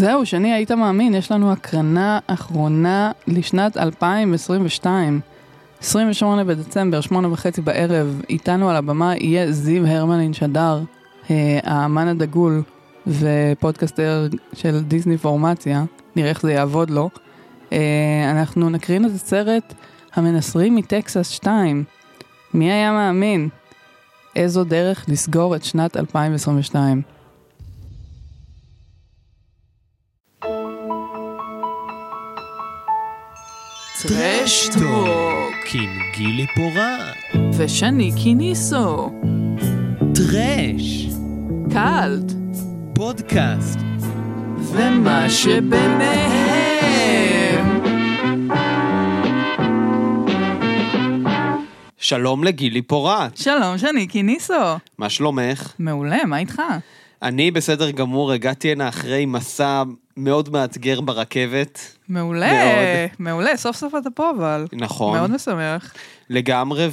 זהו, שני, היית מאמין, יש לנו הקרנה אחרונה לשנת 2022. 28 בדצמבר, שמונה וחצי בערב, איתנו על הבמה יהיה זיו הרמלין שדר, אה, האמן הדגול ופודקאסטר של דיסני פורמציה, נראה איך זה יעבוד לו. אה, אנחנו נקרין את הסרט המנסרים מטקסס 2. מי היה מאמין? איזו דרך לסגור את שנת 2022. טרשטוק עם גילי פורט, ושני קיניסו, טרש, קאלט פודקאסט, ומה שביניהם. שלום לגילי פורט, שלום, שני קיניסו. מה שלומך? מעולה, מה איתך? אני בסדר גמור, הגעתי הנה אחרי מסע מאוד מאתגר ברכבת, מעולה, מאוד. מעולה, סוף סוף אתה פה אבל. נכון, מאוד משמח. לגמרי,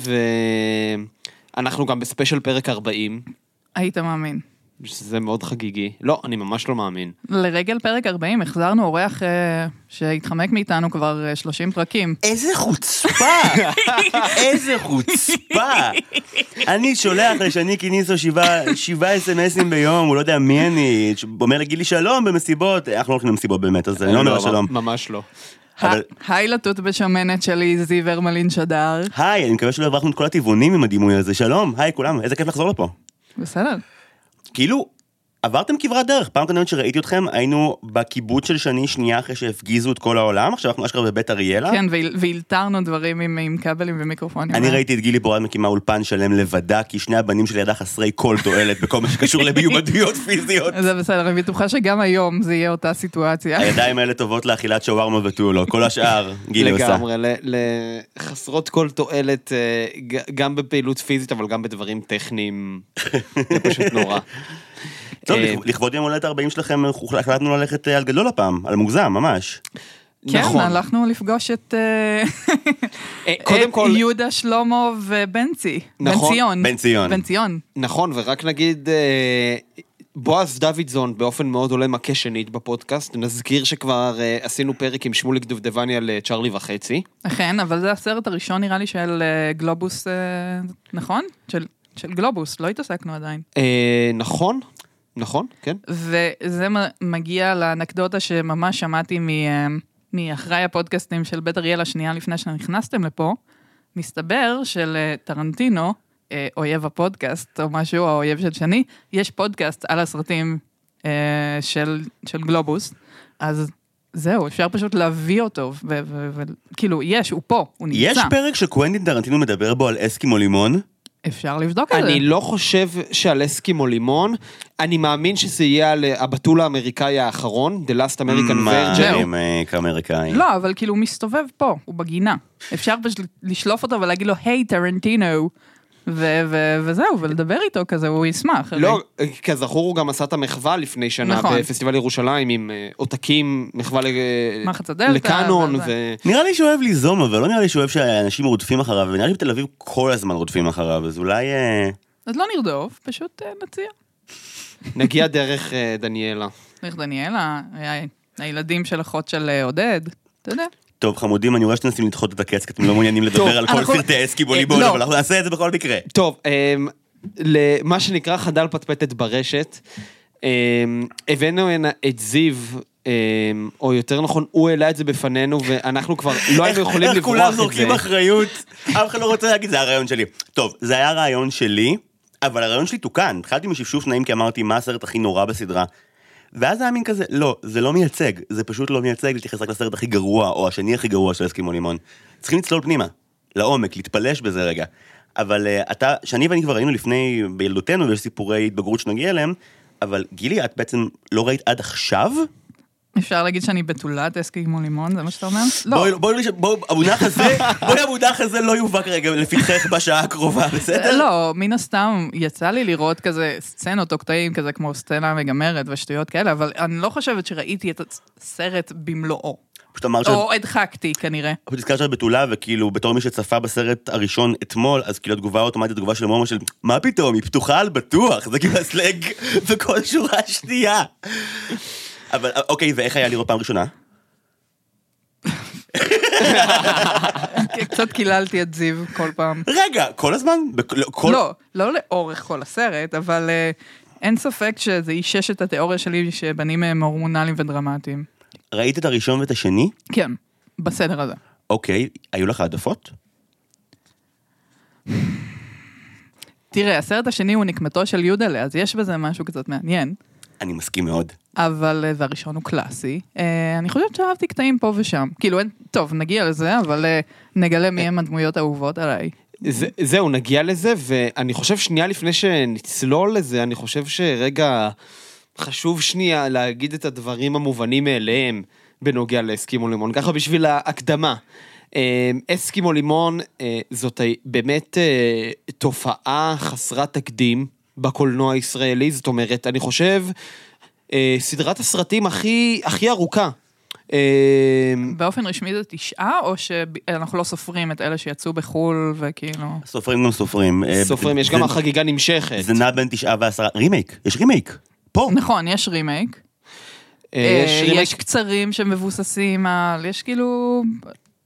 ואנחנו גם בספיישל פרק 40, היית מאמין. שזה מאוד חגיגי. לא, אני ממש לא מאמין. לרגל פרק 40 החזרנו אורח אה, שהתחמק מאיתנו כבר אה, 30 פרקים. איזה חוצפה! איזה חוצפה! אני שולח לשני קיניסו שבעה שבעה אס.אם.אסים ביום, הוא לא יודע מי אני, אומר לגילי שלום במסיבות, אנחנו לא הולכים למסיבות באמת, אז אני לא אומר לה שלום. ממש לא. אבל- היי לתות בשמנת שלי, זיו הרמלין שדר. היי, אני מקווה שלא הברחנו את כל הטבעונים עם הדימוי הזה, שלום, היי כולם, איזה כיף לחזור לפה. בסדר. כאילו, עברתם כברת דרך, פעם קודמת שראיתי אתכם, היינו בקיבוץ של שני שנייה אחרי שהפגיזו את כל העולם, עכשיו אנחנו אשכרה בבית אריאלה. כן, והלתרנו דברים עם, עם כבלים ומיקרופונים. אני ראיתי את גילי פורט מקימה אולפן שלם לבדה, כי שני הבנים שלי ידה חסרי כל תועלת בכל מה שקשור למיומדויות פיזיות. זה בסדר, אני בטוחה שגם היום זה יהיה אותה סיטואציה. הידיים האלה טובות לאכילת שווארמה ותו לא, כל השאר גילי עושה. לגמרי, ל- לחסרות כל תועלת, אה, גם בפעילות פיזית, אבל גם בדברים טכניים, זה פשוט נורא. טוב, אה, לכ- לכבוד יום הולדת 40 שלכם, החלטנו ללכת אה, על גדול הפעם, על מוגזם, ממש. כן, נכון. הלכנו לפגוש את אה, קודם כל, יהודה שלמה ובנצי. נכון, בן ציון. בן ציון. בן ציון. נכון, ורק נגיד, בועז דוידזון באופן מאוד עולה מכה שנית בפודקאסט, נזכיר שכבר אה, עשינו פרק עם שמוליק דובדבני על אה, צ'ארלי וחצי. אכן, אבל זה הסרט הראשון נראה לי של אה, גלובוס, אה, נכון? של, של גלובוס, לא התעסקנו עדיין. אה, נכון, נכון, כן. וזה מגיע לאנקדוטה שממש שמעתי מאחראי הפודקאסטים של בית אריאל השנייה לפני שנכנסתם לפה. מסתבר שלטרנטינו, אה, אויב הפודקאסט או משהו, האויב של שני, יש פודקאסט על הסרטים אה, של, של גלובוס, אז זהו, אפשר פשוט להביא אותו, וכאילו, יש, הוא פה, הוא נמצא. יש פרק שקוונטין טרנטינו מדבר בו על אסקימו לימון? אפשר לבדוק את זה. אני לא חושב שעל אסקימו לימון, אני מאמין שזה יהיה על אה, הבתול האמריקאי האחרון, The Last American Virgin. כאמריקאי. לא, אבל כאילו הוא מסתובב פה, הוא בגינה. אפשר פשוט לשלוף אותו ולהגיד לו, היי, טרנטינו, ו- ו- וזהו, ולדבר איתו כזה, הוא ישמח. לא, כזכור הוא גם עשה את המחווה לפני שנה נכון. בפסטיבל ירושלים עם אה, עותקים, מחווה ל- לקאנון. ו... נראה לי שהוא אוהב ליזום, אבל לא נראה לי שהוא אוהב שאנשים רודפים אחריו, ונראה לי בתל אביב כל הזמן רודפים אחריו, אז אולי... אה, אז לא נרדוף, פשוט אה, נציע. נגיע דרך דניאלה. איך דניאלה, הילדים של אחות של עודד, אתה יודע. טוב, חמודים, אני רואה שאתם מנסים לדחות את הקץ, כי אתם לא מעוניינים לדבר על כל סרטי אסקימו אה, ליבון, לא. אבל אנחנו נעשה את זה בכל מקרה. טוב, אמ, למה שנקרא חדל פטפטת ברשת, אמ, הבאנו הנה את זיו, אמ, או יותר נכון, הוא העלה את זה בפנינו, ואנחנו כבר לא היינו יכולים איך כולם לברוח את זה. זורקים אחריות? אף אחד לא רוצה להגיד, זה הרעיון שלי. טוב, זה היה רעיון שלי, אבל הרעיון שלי תוקן. התחלתי משפשוף נעים כי אמרתי, מה הסרט הכי נורא בסדרה? ואז היה מין כזה, לא, זה לא מייצג, זה פשוט לא מייצג להתייחס רק לסרט הכי גרוע, או השני הכי גרוע של אסקימו לימון. צריכים לצלול פנימה, לעומק, להתפלש בזה רגע. אבל uh, אתה, שאני ואני כבר ראינו לפני, בילדותנו, ויש סיפורי התבגרות שנגיע אליהם, אבל גילי, את בעצם לא ראית עד עכשיו? אפשר להגיד שאני בתולת אסקימו לימון, זה מה שאתה אומר? לא. בואי, המונח הזה, בואי המונח הזה לא יובא כרגע לפתחך בשעה הקרובה, בסדר? לא, מן הסתם, יצא לי לראות כזה סצנות או קטעים כזה כמו סצנה מגמרת ושטויות כאלה, אבל אני לא חושבת שראיתי את הסרט במלואו. פשוט אמרת שאת או הדחקתי כנראה. פשוט הזכרת שאת בתולה, וכאילו בתור מי שצפה בסרט הראשון אתמול, אז כאילו התגובה האוטומטית, התגובה של מומו של מה פתאום, היא פתוחה על בטוח, זה כאילו הסלנג בכל שורה שנייה. אבל אוקיי, ואיך היה לראות פעם ראשונה? קצת קיללתי את זיו כל פעם. רגע, כל הזמן? לא, כל... לא, לא לאורך כל הסרט, אבל אה, אין ספק שזה אישש את התיאוריה שלי שבנים הם הורמונליים ודרמטיים. ראית את הראשון ואת השני? כן, בסדר הזה. אוקיי, היו לך העדפות? תראה, הסרט השני הוא נקמתו של יודלה, אז יש בזה משהו קצת מעניין, אני מסכים מאוד. אבל אה, והראשון הוא קלאסי. אה, אני חושבת שאהבתי קטעים פה ושם. כאילו, אין, טוב, נגיע לזה, אבל אה, נגלה מי הם הדמויות האהובות עליי. זה, זהו, נגיע לזה, ואני חושב שנייה לפני שנצלול לזה, אני חושב שרגע חשוב שנייה להגיד את הדברים המובנים מאליהם בנוגע לאסקימו לימון, ככה בשביל ההקדמה. אסקימו לימון זאת באמת תופעה חסרת תקדים בקולנוע הישראלי, זאת אומרת, אני חושב, סדרת הסרטים הכי, הכי ארוכה. אה, באופן רשמי זה תשעה, או שאנחנו לא סופרים את אלה שיצאו בחו"ל וכאילו... סופרים גם סופרים. אה, סופרים, יש גם החגיגה נמשכת. זה נע בין תשעה ועשרה, רימייק, יש רימייק. פה. נכון, יש רימייק. אה, יש, יש רימייק יש קצרים שמבוססים על, יש כאילו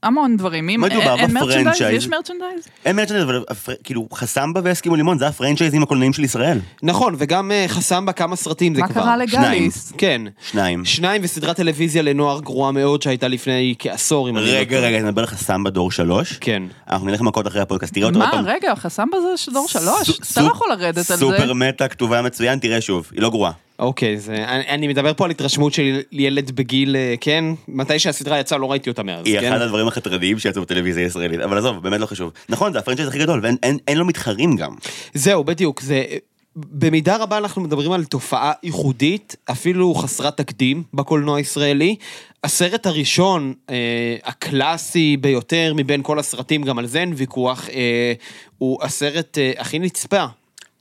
המון דברים. אם מדובר אין- ב franchise. merchandise? יש merchandise? אין merchandise, אבל כאילו חסמבה ואסקימו לימון, זה הפרנצ'ייזים הקולנועיים של ישראל. נכון, וגם אה, חסמבה כמה סרטים זה מה כבר. קרה לגליס? כן. שניים. שניים וסדרת טלוויזיה לנוער גרועה מאוד שהייתה לפני כעשור, לא רגע. רגע, אני מדבר על חסמבה דור שלוש. כן. אנחנו נלך מכות אחרי הפודקאסט, תראה אותו מה. רגע, חסמבה דור שלוש? אתה לא יכול לרדת על זה. super meta, כתובה מצוין, תראה שוב, היא לא גרועה. אוקיי, זה, אני, אני מדבר פה על התרשמות של ילד בגיל, אה, כן? מתי שהסדרה יצאה לא ראיתי אותה מאז, היא כן? אחד הדברים החתרניים שיצאו בטלוויזיה הישראלית, אבל עזוב, באמת לא חשוב. נכון, זה הפרנצ'ייז הכי גדול, ואין אין- אין לו מתחרים גם. זהו, בדיוק, זה... במידה רבה אנחנו מדברים על תופעה ייחודית, אפילו חסרת תקדים בקולנוע הישראלי. הסרט הראשון, אה, הקלאסי ביותר מבין כל הסרטים, גם על זה אין ויכוח, אה, הוא הסרט אה, הכי נצפה.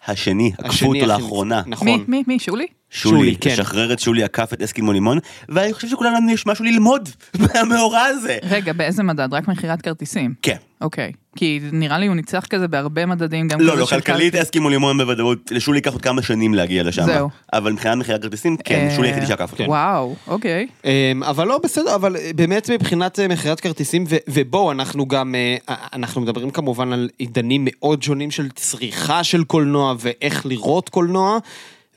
השני, עקפו אותו לאחרונה. נכון. מי, מי, מי, שולי? שולי, שולי, כן. לשחרר את שולי עקף את אסקימו לימון, ואני חושב שכולנו יש משהו ללמוד מהמאורע הזה. רגע, באיזה מדד? רק מכירת כרטיסים. כן. אוקיי. כי נראה לי הוא ניצח כזה בהרבה מדדים, גם לא, לא, כלכלית. אסקימו לימון בוודאות, לשולי ייקח עוד כמה שנים להגיע לשם. זהו. אבל מבחינת מכירת כרטיסים, כן, אה, שולי היחידי שעקף אותו. כן. וואו, אוקיי. אמ, אבל לא, בסדר, אבל אה, באמת מבחינת אה, מכירת כרטיסים, ו- ובואו, אנחנו גם, אנחנו מדברים כמובן על עידנים מאוד שונים של צריכה של קולנוע ואיך לראות קולנוע.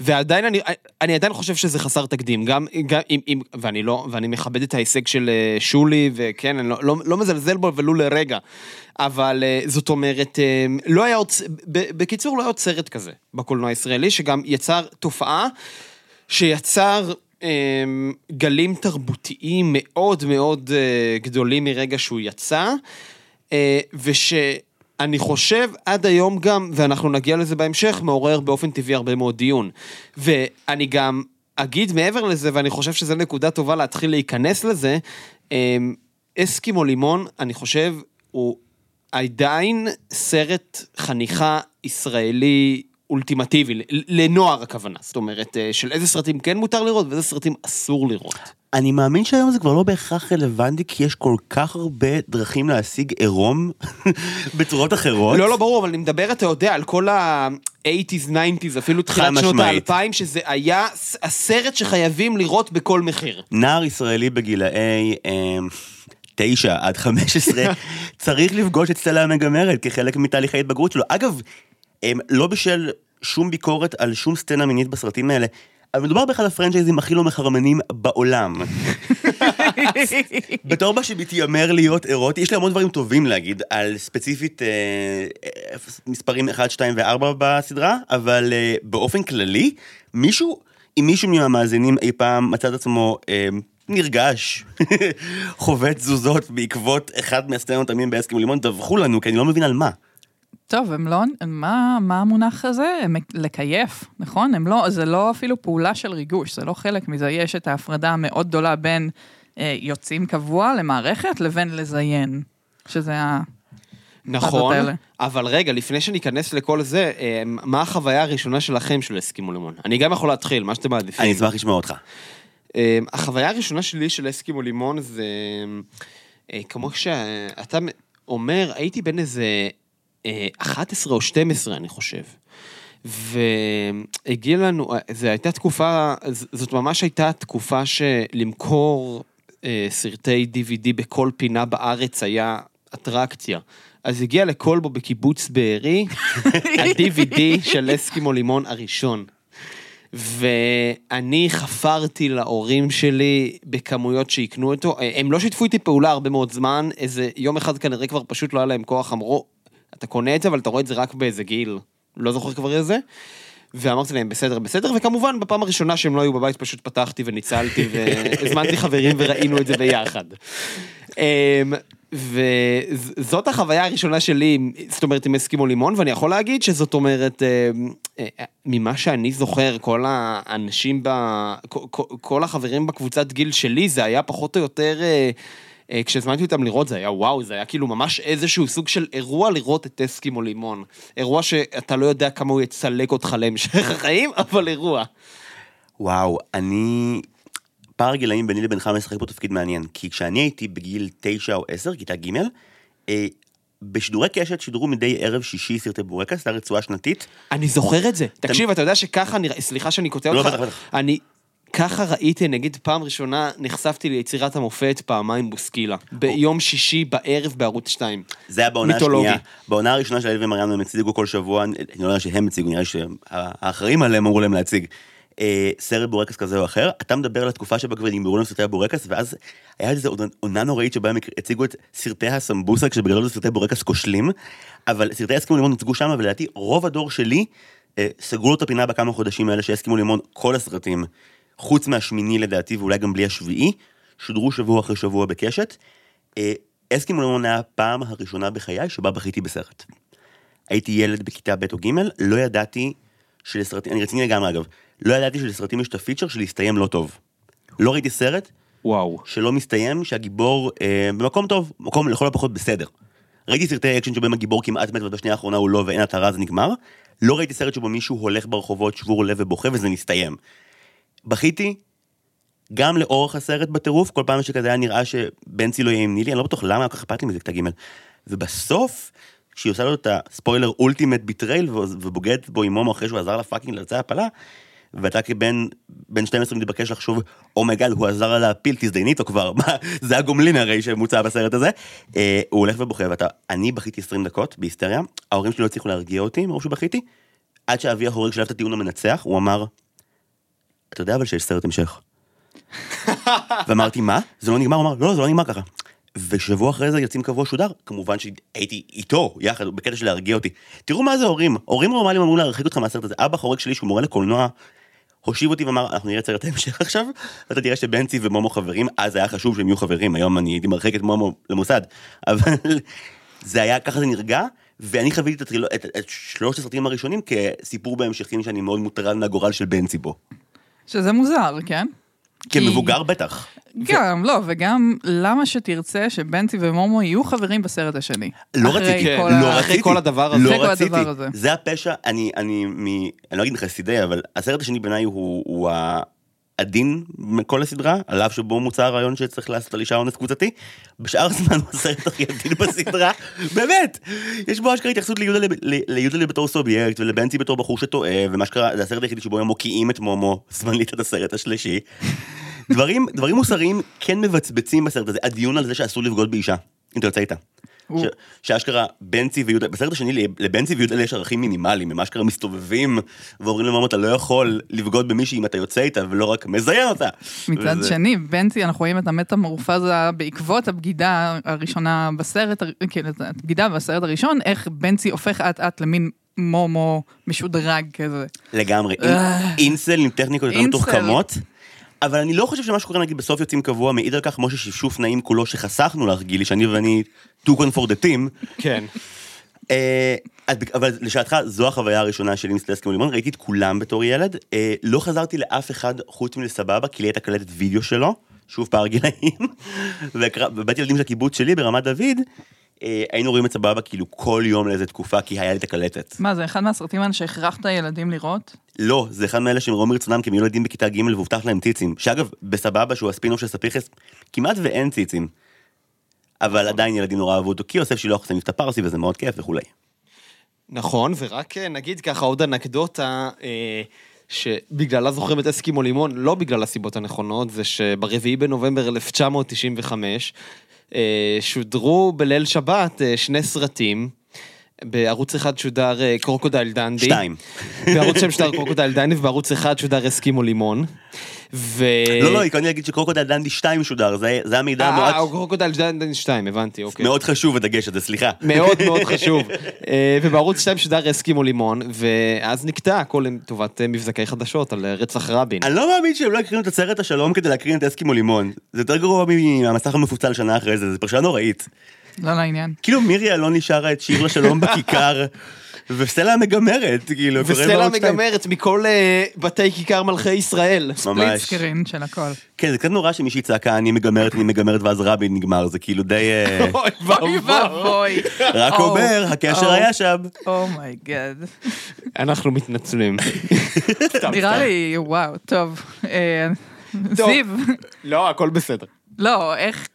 ועדיין אני, אני עדיין חושב שזה חסר תקדים, גם, גם אם, אם, ואני לא, ואני מכבד את ההישג של אה, שולי, וכן, אני לא, לא, לא מזלזל בו ולו לרגע, אבל אה, זאת אומרת, אה, לא היה עוד, בקיצור, לא היה עוד סרט כזה בקולנוע הישראלי, שגם יצר תופעה שיצר גלים תרבותיים מאוד מאוד גדולים מרגע שהוא יצא, אה, ושאני חושב עד היום גם, ואנחנו נגיע לזה בהמשך, מעורר באופן טבעי הרבה מאוד דיון. ואני גם אגיד מעבר לזה, ואני חושב שזו נקודה טובה להתחיל להיכנס לזה, אה, אסקימו לימון, אני חושב, הוא עדיין סרט חניכה ישראלי אולטימטיבי, לנוער הכוונה, זאת אומרת, אה, של איזה סרטים כן מותר לראות ואיזה סרטים אסור לראות. אני מאמין שהיום זה כבר לא בהכרח רלוונטי, כי יש כל כך הרבה דרכים להשיג עירום בצורות אחרות. לא, לא, ברור, אבל אני מדבר, אתה יודע, על כל ה-80's, 90's, אפילו תחילת שנות. ה-2000, שזה היה הסרט שחייבים לראות בכל מחיר. נער ישראלי בגילאי אמ, תשע עד חמש עשרה צריך לפגוש את סטלה המגמרת כחלק מתהליך ההתבגרות שלו. אגב, אמ, לא בשל שום ביקורת על שום סצנה מינית בסרטים האלה, אבל מדובר באחד הפרנצ'ייזים הכי לא מחרמנים בעולם. בתור מה שמתיימר להיות אירוטי, יש לי המון דברים טובים להגיד על ספציפית אה, אה, מספרים 1, 2 ו-4 בסדרה, אבל אה, באופן כללי, מישהו, אם מישהו מהמאזינים אי פעם מצא את עצמו אה, נרגש, חווה תזוזות בעקבות אחד מהסצנות המין בהסכם לימון, דווחו לנו, כי אני לא מבין על מה. טוב, הם לא, מה, מה המונח הזה? הם לקייף, נכון? הם לא, זה לא אפילו פעולה של ריגוש, זה לא חלק מזה. יש את ההפרדה המאוד גדולה בין אה, יוצאים קבוע למערכת לבין לזיין, שזה ה... נכון. אבל רגע, לפני שניכנס לכל זה, אה, מה החוויה הראשונה שלכם של אסקימו לימון? אני גם יכול להתחיל, מה שאתם מעדיפים. אני אשמח לשמוע אותך. אה, החוויה הראשונה שלי של אסקימו לימון זה, אה, כמו שאתה אומר, הייתי בן איזה 11 או 12, אני חושב. והגיע לנו, זו הייתה תקופה, זאת ממש הייתה תקופה שלמכור אה, סרטי DVD בכל פינה בארץ היה אטרקציה. אז הגיע לקולבו בקיבוץ בארי, ה-DVD של אסקימו לימון הראשון. ואני חפרתי להורים שלי בכמויות שיקנו אותו, הם לא שיתפו איתי פעולה הרבה מאוד זמן, איזה יום אחד כנראה כבר פשוט לא היה להם כוח, אמרו, אתה קונה את זה אבל אתה רואה את זה רק באיזה גיל, לא זוכר כבר איזה. ואמרתי להם בסדר בסדר וכמובן בפעם הראשונה שהם לא היו בבית פשוט פתחתי וניצלתי והזמנתי חברים וראינו את זה ביחד. אמ, וזאת החוויה הראשונה שלי, זאת אומרת עם אסקימו לימון ואני יכול להגיד שזאת אומרת אמ, אה, ממה שאני זוכר כל האנשים ב... כל- החברים בקבוצת גיל שלי זה היה פחות או יותר. אה, כשהזמנתי אותם לראות זה היה וואו, זה היה כאילו ממש איזשהו סוג של אירוע לראות את אסקימו לימון. אירוע שאתה לא יודע כמה הוא יצלק אותך להמשך החיים, אבל אירוע. וואו, אני... פער הגילאים ביני לבינך משחק פה תפקיד מעניין, כי כשאני הייתי בגיל 9 או 10, כיתה ג', אה, בשידורי קשת שידרו מדי ערב שישי סרטי בורקס, זו הרצועה שנתית. אני זוכר את זה. תקשיב, אתה יודע שככה נראה, סליחה שאני קוטע לא, אותך. אני... ככה ראיתי, נגיד פעם ראשונה נחשפתי ליצירת המופת פעמיים בוסקילה. ביום שישי בערב בערוץ 2. זה היה בעונה. השנייה. בעונה הראשונה של אלי ומריאנו הם הציגו כל שבוע, אני לא יודע שהם הציגו, נראה לי שהאחראים עליהם אמרו להם להציג. אה, סרט בורקס כזה או אחר, אתה מדבר על התקופה שבה כבר נגמרו לנו סרטי הבורקס, ואז היה איזו עונה- נוראית שבה הם הציגו את סרטי הסמבוסה, כשבגדול זה סרטי בורקס כושלים, אבל סרטי אסקימו לימון הוצגו שם, ולדעתי רוב הדור שלי אה, סגרו לו את הפינה בכמה חודשים האלה שהסכימו לימון כל הסרטים, חוץ מהשמיני לדעתי ואולי גם בלי השביעי, שודרו שבוע אחרי שבוע בקשת. אה, אסקימו לימון היה הפעם הראשונה בחיי שבה בכיתי בסרט. הייתי ילד בכיתה ב' או ג', לא ידעתי שלסרטים, אני רציני לגמרי אגב, לא ידעתי שלסרטים יש את feature של להסתיים לא טוב. לא ראיתי סרט וואו. שלא מסתיים, שהגיבור אה, במקום טוב, מקום לכל הפחות בסדר. ראיתי סרטי אקשן שבהם הגיבור כמעט מת ובשנייה האחרונה הוא לא ואין התרה זה נגמר. לא ראיתי סרט שבו מישהו הולך ברחובות שבור לב ובוכה וזה מסתיים. בכיתי, גם לאורך הסרט בטירוף, כל פעם שכזה היה נראה שבנצי לא יהיה עם נילי, אני לא בטוח למה היה כל כך אכפת לי מזה כתה ג' ובסוף, כשהיא עושה לו את ה spoiler ultimate betrayal ובוגדת בו עם מומו אחרי שהוא עזר לה fucking לבצע הפלה, ואתה כבן בן 12 מתבקש לחשוב, oh my God, הוא עזר לה להפיל, תזדייני איתו כבר, מה, זה הגומלין הרי שמוצע בסרט הזה. אה, הוא הולך ובוכה, ואתה, אני בכיתי 20 דקות בהיסטריה, ההורים שלי לא הצליחו להרגיע אותי מרוב שבכיתי, עד שאבי ההורג שלב את הטיעון המנצח, הוא אמר, אתה יודע אבל שיש סרט המשך. ואמרתי, מה? זה לא נגמר? הוא אמר, לא, זה לא נגמר ככה. ושבוע אחרי זה יוצאים קבוע שודר, כמובן שהייתי איתו, יחד, בקטע של להרגיע אותי. תראו מה זה הורים, הורים נורמליים אמרו להרחיק אותך מהסרט הזה. אבא חורג שלי, שהוא מורה לקולנוע, הושיב אותי ואמר, אנחנו נראה את סרט ההמשך עכשיו, ואתה תראה שבנצי ומומו חברים, אז היה חשוב שהם יהיו חברים, היום אני הייתי מרחיק את מומו למוסד. אבל זה היה, ככה זה נרגע, ואני חוויתי את, הטריל... את, את שלושת הסרטים הראשונים כסיפור בהמשכים שאני מאוד מוטרד מהגורל של בנצי בו. שזה מוזר, כן? כמבוגר בטח. גם, לא, וגם למה שתרצה שבנצי ומומו יהיו חברים בסרט השני? לא אחרי רציתי, כל לא ה- אחרי רציתי, כל הדבר הזה. לא אחרי כל רציתי, הדבר הזה. זה הפשע, אני, אני, מ, אני לא אגיד חסידי, אבל הסרט השני בעיניי הוא, הוא העדין מכל הסדרה, על אף שבו מוצע הרעיון שצריך לעשות על אישה אונס קבוצתי, בשאר הזמן הוא הסרט הכי עדין בסדרה, באמת, יש בו אשכרה התייחסות ליהודה בתור סובייקט ולבנצי בתור בחור שטועה, ומה שקרה, זה הסרט היחידי שבו הם מוקיעים את מומו זמנית עד הסרט השלישי. דברים, דברים מוסריים כן מבצבצים בסרט הזה, הדיון על זה שאסור לבגוד באישה, אם אתה יוצא איתה. הוא- שאשכרה בנצי ויהודה, בסרט השני לבנצי ויהודה יש ערכים מינימליים, הם אשכרה מסתובבים ואומרים למאמה אתה לא יכול לבגוד במישהי אם אתה יוצא איתה ולא רק מזיין אותה. מצד וזה- שני, בנצי, אנחנו רואים את המטמורפזה בעקבות הבגידה הראשונה בסרט, כאילו, הבגידה בסרט הראשון, איך בנצי הופך אט אט למין מומו משודרג כזה. לגמרי, אה. אינסל עם טכניקות יותר. מתוחכמות. אבל אני לא חושב שמה שקורה נגיד בסוף יוצאים קבוע מעיד על כך משה שפשוף נעים כולו שחסכנו לך גילי שאני ואני two con for the team. כן. אה, אבל לשאלתך, זו החוויה הראשונה שלי עם סטלסקי ולימון, ראיתי את כולם בתור ילד, אה, לא חזרתי לאף אחד חוץ מלסבבה, כי לי הייתה קלטת וידאו שלו, שוב פער גילאים, בבית ילדים של הקיבוץ שלי ברמת דוד, היינו רואים את סבבה כאילו כל יום לאיזה תקופה, כי היה לי את הקלטת. מה, זה אחד מהסרטים האלה שהכרחת ילדים לראות? לא, זה אחד מאלה שהם ראו מרצונם כי הם ילדים בכיתה ג' והובטח להם ציצים, שאגב, בסבבה שהוא הספינוף של ספיחס, כמעט ואין ציצים. אבל עדיין ילדים נורא אהבו אותו, כי יוסף שילוח עושה מבטא פרסי וזה מאוד כיף וכולי. נכון, ורק אה, נגיד ככה עוד אנקדוטה, אה, שבגללה זוכרים את אסקימו לימון, לא בגלל הסיבות הנכונות, זה שברביעי בנובמבר 1995, אה, שודרו בליל שבת אה, שני סרטים. בערוץ אחד שודר אה, קרוקודייל דנדי. שתיים. בערוץ שהם שודר קרוקודייל דנדי, ובערוץ אחד שודר אסקימו לימון. ו... לא, לא, עקרוני להגיד שקרוקודייל דנדי 2 שודר, זה זה המידע אה, מאוד קרוקודייל דנדי 2, הבנתי, אוקיי. מאוד חשוב הדגש הזה, סליחה. מאוד מאוד חשוב. אה, ובערוץ 2 שודר אסקימו לימון, ואז נקטע הכל לטובת אה, מבזקי חדשות על אה, רצח רבין. אני לא מאמין שהם לא הקרינו את הסרט השלום כדי להקרין את אסקימו לימון. זה יותר גרוע מהמסך המפוצל שנה אחרי זה, זה פרשה נוראית. לא לעניין. כאילו מירי אלוני שרה את שיר לשלום בכיכר, וסטלה מגמרת, כאילו, קורה וסטלה בערוץ שתיים. מגמרת מכל אה, בתי כיכר מלכי ישראל. ממש. סקרין של הכל. כן, זה קצת נורא שמישהי צעקה אני מגמרת, אני מגמרת, ואז רבין נגמר, זה כאילו די... אה, אוי אוי ואבוי. רק אומר, הקשר היה שם. oh my God. אנחנו מתנצלים. סתם, נראה סתם. לי, וואו, טוב. אה, טוב. זיו, לא, הכל בסדר. לא, איך...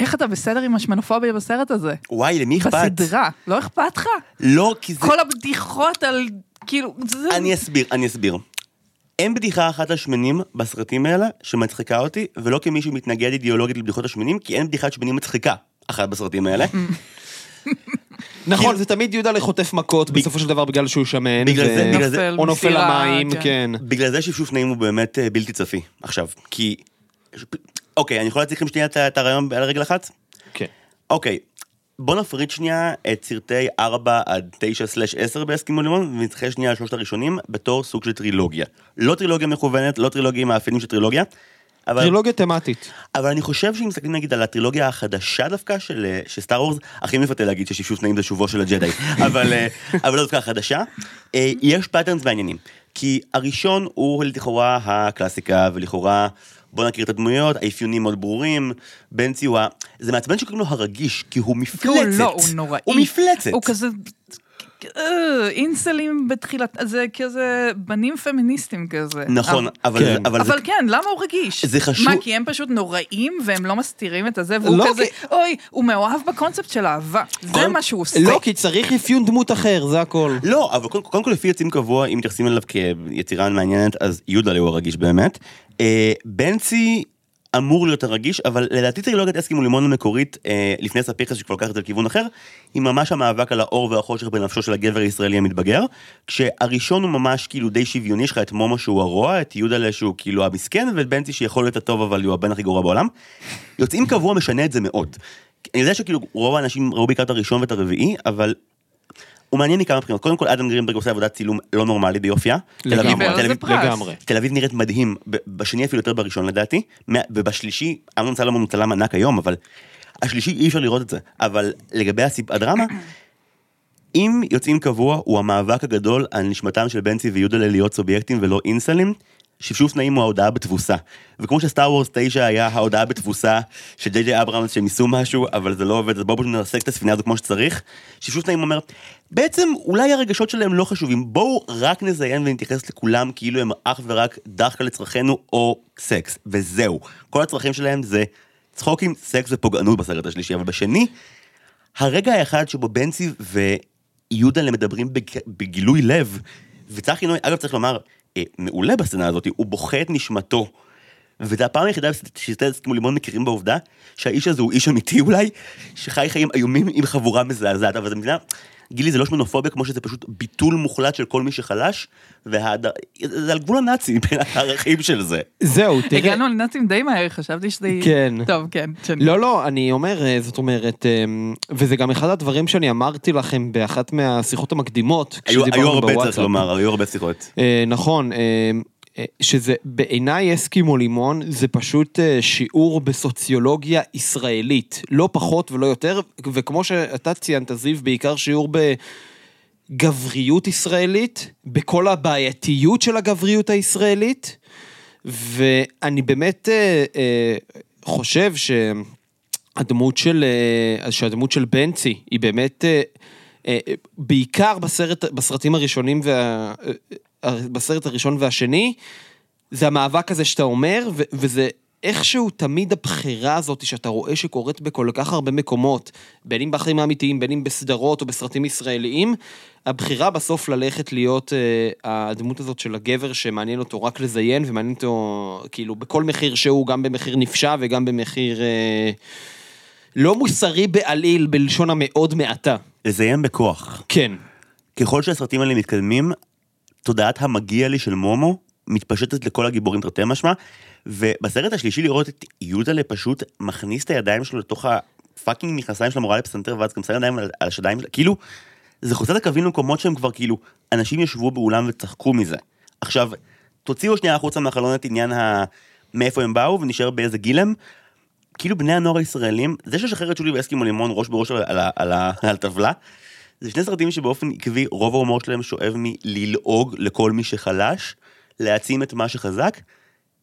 איך אתה בסדר עם השמנופוביה בסרט הזה? וואי, למי אכפת? בסדרה. לא אכפת לך? לא, כי זה... כל הבדיחות על... כאילו... זה- אני אסביר, אני אסביר. אין בדיחה אחת על שמנים בסרטים האלה שמצחיקה אותי, ולא כמי שמתנגד אידיאולוגית לבדיחות השמנים, כי אין בדיחת שמנים מצחיקה אחת בסרטים האלה. נכון, זה תמיד יהודה חוטף מכות בסופו של דבר בגלל שהוא שמן. בגלל זה- בגלל זה- או נופל למים, כן. כן. בגלל זה שפשוף נעים הוא באמת אה, בלתי צפי. עכשיו, כי... אוקיי, אני יכול להציג לכם שנייה את הרעיון על רגל אחת? כן. אוקיי, בוא נפריד שנייה את סרטי 4 עד 9/10 באסקימו לימון, ונתחיל שנייה על שלושת הראשונים בתור סוג של טרילוגיה. לא טרילוגיה מכוונת, לא טרילוגיה עם מאפיינים של טרילוגיה, אבל... טרילוגיה תמטית. אבל אני חושב שאם מסתכלים נגיד על הטרילוגיה החדשה דווקא של, אה, סטאר וורס, הכי מפתה להגיד ששיפשוט נעים זה שובו של הג'די, אבל, אה, אבל לא דווקא החדשה, אה, יש patterns מעניינים. כי הראשון הוא לכאורה הקלאסיקה, ולכאורה בוא נכיר את הדמויות, האפיונים מאוד ברורים, בנצי הוא ה... זה מעצבן שקוראים לו הרגיש, כי הוא מפלצת. הוא לא, הוא נוראי. הוא מפלצת. הוא כזה... אה, אינסלים בתחילת... זה כזה בנים פמיניסטים כזה. נכון, אבל, כן. אבל, זה אבל כן, למה הוא רגיש? זה חשוב- מה, כי הם פשוט נוראים והם לא מסתירים את הזה, והוא לא, כזה, כי- אוי, הוא מאוהב בקונספט של אהבה. זה קודם- מה שהוא עושה. לא, כי צריך אפיון דמות אחר, זה הכל. לא, אבל קודם, קודם כל לפי יוצאים קבוע, אם מתייחסים אליו כיצירה מעניינת, אז יהודה הוא הרגיש באמת. אה, בנצי אמור להיות הרגיש, אבל לדעתי טרילוגיית אסקימו לימון המקורית, אה, לפני ספיחס שכבר לקח את זה לכיוון אחר, היא ממש המאבק על האור והחושך בנפשו של הגבר הישראלי המתבגר, כשהראשון הוא ממש כאילו די שוויוני, יש לך את מומו שהוא הרוע, את יהודה שהוא כאילו המסכן, ואת בנצי שיכול להיות הטוב אבל הוא הבן הכי גרוע בעולם. יוצאים קבוע משנה את זה מאוד. אני יודע שכאילו רוב האנשים ראו בעיקר את הראשון ואת הרביעי, אבל הוא מעניין מכמה בחינות. קודם כל, אדם גרינברג עושה עבודת צילום לא נורמלית ביופייה. לגמרי, תל אביב- נראית מדהים, ב- בשני אפילו יותר בראשון לדעתי, ובשלישי, אמנון סלומון הוא צלם ענק היום, אבל השלישי אי אפשר לראות את זה. אבל לגבי הסיפ... הדרמה, אם יוצאים קבוע הוא המאבק הגדול על נשמתם של בנצי ויהודה להיות סובייקטים ולא אינסלים, שפשוף נעים הוא ההודאה בתבוסה. וכמו שסטאר וורס 9 היה ההודאה בתבוסה של ג'יי ג'יי אברהמס שהם ניסו משהו, אבל זה לא עובד, אז בואו נרסק את הספינה הזו כמו שצריך. שפשוף נעים אומר, בעצם אולי הרגשות שלהם לא חשובים, בואו רק נזיין ונתייחס לכולם כאילו הם אך ורק דאחקה לצרכינו או סקס, וזהו. כל הצרכים שלהם זה צחוקים, סקס ופוגענות בסרט השלישי, אבל בשני, הרגע האחד שבו בנצי ויהודה מדברים בג... בגילוי לב, וצחי נוי, אגב צריך לומר, מעולה בסצנה הזאת, הוא בוכה את נשמתו. וזו הפעם היחידה שסטיידס כמו לימון מכירים בעובדה שהאיש הזה הוא איש אמיתי אולי, שחי חיים איומים עם חבורה מזעזעת, אבל זה מדינה, גילי זה לא שמנופוביה כמו שזה פשוט ביטול מוחלט של כל מי שחלש, והד... זה על גבול הנאצי מבחינת הערכים של זה. זהו, תראה. הגענו לנאצים די מהר, חשבתי שזה... כן. טוב, כן. שאני- לא, לא, אני אומר, אה, זאת אומרת, אה, וזה גם אחד הדברים שאני אמרתי לכם באחת מהשיחות המקדימות. היו, כשדיברנו היו הרבה צריך בוואטסאפ. לומר, היו הרבה שיחות. אה, נכון, אה, שזה בעיניי אסקימו לימון זה פשוט אה, שיעור בסוציולוגיה ישראלית, לא פחות ולא יותר, וכמו שאתה ציינת זיו, בעיקר שיעור בגבריות ישראלית, בכל הבעייתיות של הגבריות הישראלית, ואני באמת אה, אה, חושב שהדמות של, אה, שהדמות של בנצי היא באמת, אה, אה, בעיקר בסרט, בסרטים הראשונים וה... אה, בסרט הראשון והשני, זה המאבק הזה שאתה אומר, ו- וזה איכשהו תמיד הבחירה הזאת שאתה רואה שקורית בכל כך הרבה מקומות, בין אם בחיים האמיתיים, בין אם בסדרות או בסרטים ישראליים, הבחירה בסוף ללכת להיות אה, הדמות הזאת של הגבר שמעניין אותו רק לזיין, ומעניין אותו כאילו בכל מחיר שהוא, גם במחיר נפשע וגם במחיר אה, לא מוסרי בעליל, בלשון המאוד מעטה. לזיין בכוח. כן. ככל שהסרטים האלה מתקדמים, תודעת המגיע לי של מומו מתפשטת לכל הגיבורים תרתי משמע, ובסרט השלישי לראות את יהודלה פשוט מכניס את הידיים שלו לתוך הפאקינג מכנסיים של המורה לפסנתר, ואז גם שם ידיים על השדיים, כאילו, זה חוצה את הקווים למקומות שהם כבר כאילו, אנשים ישבו באולם וצחקו מזה. עכשיו, תוציאו שנייה החוצה מהחלון את עניין ה... מאיפה הם באו ונשאר באיזה גיל הם. כאילו בני הנוער הישראלים, זה ששחרר את שולי ואסקימו לימון ראש בראש על, הטבלה, זה שני סרטים שבאופן עקבי רוב ההומור שלהם שואב מללעוג לכל מי שחלש, להעצים את מה שחזק.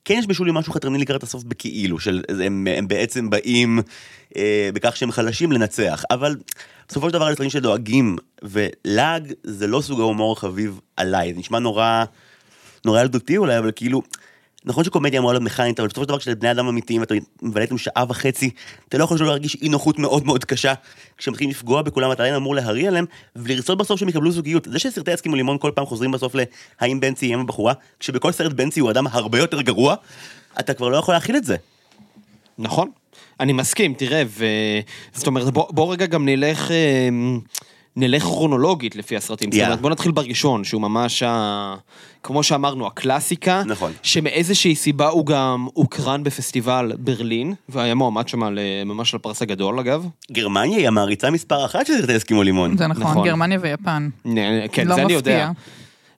כן יש בשולי משהו חתרני לקראת הסוף בכאילו, של הם, הם בעצם באים אה, בכך שהם חלשים לנצח, אבל בסופו של דבר סרטים שדואגים, ולעג זה לא סוג ההומור החביב עליי, זה נשמע נורא, נורא ילדותי אולי, אבל כאילו, נכון שקומדיה אמורה להיות מכנית, אבל בסופו של דבר כשאתם בני אדם אמיתיים ואתה מבלה איתם שעה וחצי, אתה לא יכול שלא להרגיש אי נוחות מאוד מאוד קשה, כשהם מתחילים לפגוע בכולם, אתה עדיין אמור להריע עליהם, ולרצות בסוף שהם יקבלו זוגיות. זה שסרטי אסקימו לימון כל פעם חוזרים בסוף להאם בנצי יהיה עם הבחורה, כשבכל סרט בנצי הוא אדם הרבה יותר גרוע, אתה כבר לא יכול להכיל את זה. נכון, אני מסכים, תראה, ו... זאת אומרת, בוא, בוא רגע גם נלך, אה, נלך כרונולוגית לפי הסרטים. זאת יאללה. אומרת, בוא נתחיל בראשון, שהוא ממש, ה... כמו שאמרנו, הקלאסיקה. נכון. שמאיזושהי סיבה הוא גם הוקרן בפסטיבל ברלין, והיה מועמד שם ל- ממש לפרס הגדול, אגב. גרמניה היא המעריצה מספר אחת של סרטי אסקימו לימון. זה נכון, נכון. גרמניה ויפן. נ- כן, לא זה אני מפתיע. יודע.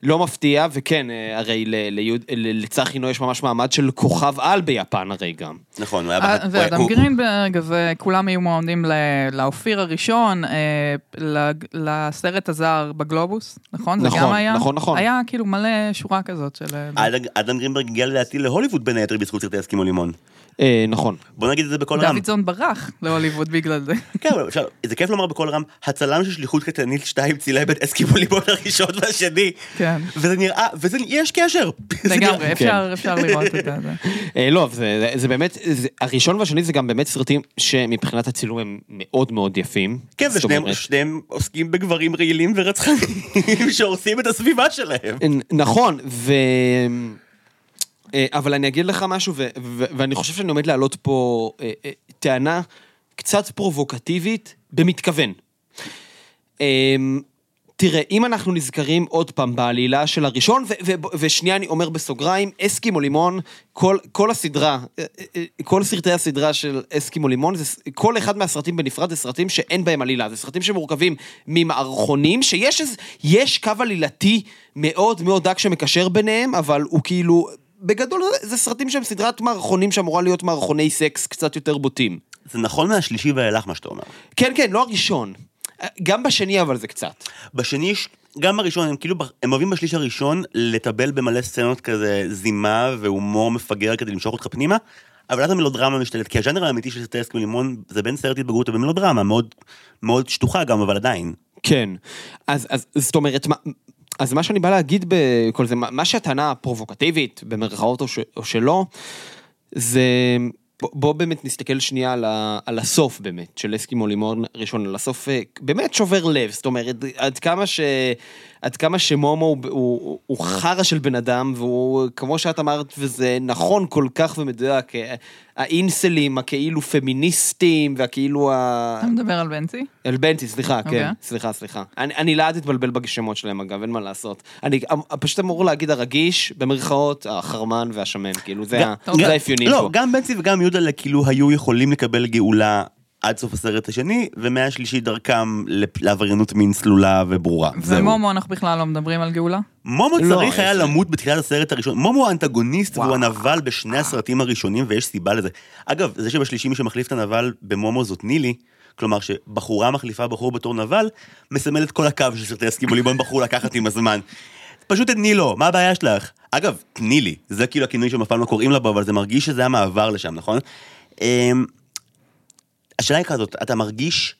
לא מפתיע, וכן, אה, הרי ל- ליוד- ל- לצחי נו יש ממש מעמד של כוכב על ביפן הרי גם. נכון, הוא היה... אה, ב- ואדם הוא- גרינברג, וכולם היו מועמדים לאופיר הראשון, אה, לסרט הזר בגלובוס, נכון? זה נכון, גם היה? נכון, נכון. היה כאילו מלא שורה כזאת של... אה, אדם- אדם גרינברג הגיע לדעתי להוליווד בין היתר בזכות סרטי אסקימו לימון. אה, נכון. בוא נגיד את זה בקול רם. דוידסון ברח להוליווד בגלל זה. כן, אבל אפשר, זה כיף לומר בקול רם, הצלם של שליחות קטנית 2 צילם את אסקימו לימון הראשון והשני. כן. וזה נראה, וזה, יש קשר. לגמרי, אפשר אפשר לראות את זה. אה, לא, זה, באמת, הראשון והשני זה גם באמת סרטים שמבחינת הצילום הם מאוד מאוד יפים. כן, ושניהם עוסקים בגברים רעילים ורצחניים שהורסים את הסביבה שלהם. נכון, ו... אה, אבל אני אגיד לך משהו, ואני חושב שאני עומד להעלות פה אה, אה, טענה קצת פרובוקטיבית, במתכוון. אה, תראה, אם אנחנו נזכרים עוד פעם בעלילה של הראשון, ושנייה אני אומר בסוגריים, אסקימו לימון, כל, כל הסדרה, כל סרטי הסדרה של אסקימו לימון, זה, כל אחד מהסרטים בנפרד זה סרטים שאין בהם עלילה, זה סרטים שמורכבים ממערכונים, שיש איזה, יש קו עלילתי מאוד מאוד דק שמקשר ביניהם, אבל הוא כאילו, בגדול זה- סרטים שהם סדרת מערכונים שאמורה להיות מערכוני סקס קצת יותר בוטים. זה נכון מהשלישי ואילך מה שאתה אומר. כן, כן, לא הראשון. גם בשני אבל זה קצת. בשני יש, גם בראשון, הם כאילו, הם אוהבים בשליש הראשון לטבל במלא סצנות כזה זימה והומור מפגר כדי למשוך אותך פנימה, אבל אז המלודרמה משתלט, כי הז'אנר האמיתי של סרטי אסקימו לימון זה בין סרט התבגרות ובין מלודרמה, מאוד, מאוד שטוחה גם, אבל עדיין. כן. אז, אז זאת אומרת, מה, אז מה שאני בא להגיד בכל זה, מה שהטענה הפרובוקטיבית, במרכאות או, ש, או שלא, זה... בוא באמת נסתכל שנייה על, ה, על הסוף באמת, של אסקימו לימון ראשון, על הסוף אה, באמת שובר לב, זאת אומרת, עד כמה, ש, עד כמה שמומו הוא, הוא, הוא חרא של בן אדם, והוא, כמו שאת אמרת, וזה נכון כל כך ומדויק, אה, האינסלים, הכאילו פמיניסטים, והכאילו ה... אתה מדבר על בנצי? אלבנטי, סליחה, כן, אוקיי. סליחה, סליחה. אני, אני לאט אתבלבל בשמות שלהם אגב, אין מה לעשות. אני פשוט אמור להגיד הרגיש, במרכאות, החרמן והשמן, כאילו זה ה-. זה האפיונים לא, פה. גם בנצי וגם יהודה כאילו היו יכולים לקבל גאולה עד סוף הסרט השני, ומהשלישי דרכם לעבריינות מין סלולה וברורה. זהו. ומומו, אנחנו בכלל לא מדברים על גאולה? מומו לא, צריך היה למות בתחילת הסרט הראשון. מומו האנטגוניסט וואו. והוא הנבל בשני הסרטים הראשונים, ויש סיבה לזה. אגב, זה שבשלישי מי שמחליף את הנבל במומו זאת נילי, כלומר שבחורה מחליפה בחור בתור נבל, מסמל את כל הקו של סרטי הסכימו ליבון בחור לקחת עם הזמן. פשוט תתני לו, מה הבעיה שלך? אגב, תני לי, זה כאילו הכינוי שהם אף פעם לא קוראים לה בו, אבל זה מרגיש שזה המעבר לשם, נכון? השאלה היא כזאת, אתה מרגיש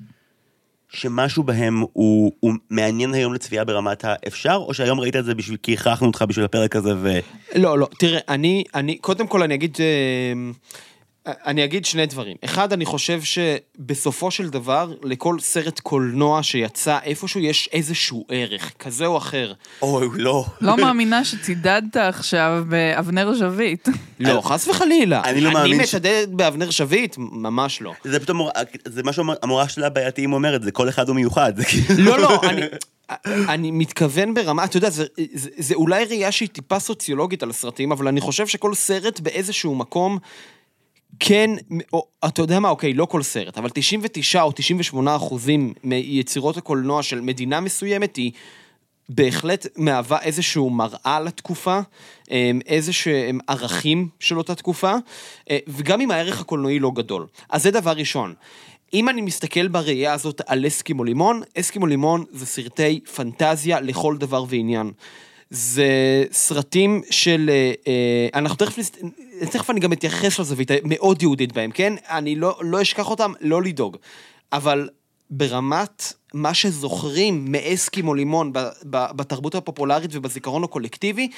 שמשהו בהם הוא, הוא מעניין היום לצפייה ברמת האפשר, או שהיום ראית את זה בשביל, כי הכרחנו אותך בשביל הפרק הזה ו... לא, לא, תראה, אני, אני, קודם כל אני אגיד, אה, אני אגיד שני דברים. אחד, אני חושב שבסופו של דבר, לכל סרט קולנוע שיצא, איפשהו יש איזשהו ערך, כזה או אחר. אוי, לא. לא מאמינה שצידדת עכשיו באבנר ז'ביט. לא, חס וחלילה. אני לא מאמין אני מצדד באבנר שביט? ממש לא. זה פתאום, זה מה שהמורה של הבעייתיים אומרת, זה כל אחד הוא מיוחד. כאילו... לא, לא, אני... אני מתכוון ברמה, אתה יודע, זה, זה, זה אולי ראייה שהיא טיפה סוציולוגית על הסרטים, אבל אני חושב שכל סרט באיזשהו מקום, כן, או, אתה יודע מה, אוקיי, לא כל סרט, אבל 99 או 98 אחוזים מיצירות הקולנוע של מדינה מסוימת היא בהחלט מהווה איזשהו מראה לתקופה, אמ, איזה שהם ערכים של אותה תקופה, אה, וגם אם הערך הקולנועי לא גדול. אז זה דבר ראשון. אם אני מסתכל בראייה הזאת על אסקימו לימון, אסקימו לימון זה סרטי פנטזיה לכל דבר ועניין. זה סרטים של, אה, אה, אנחנו תכף, תכף אני גם אתייחס לזווית המאוד יהודית בהם, כן? אני לא, לא אשכח אותם, לא לדאוג. אבל ברמת מה שזוכרים מאסקימו לימון ב- ב- בתרבות הפופולרית ובזיכרון הקולקטיבי,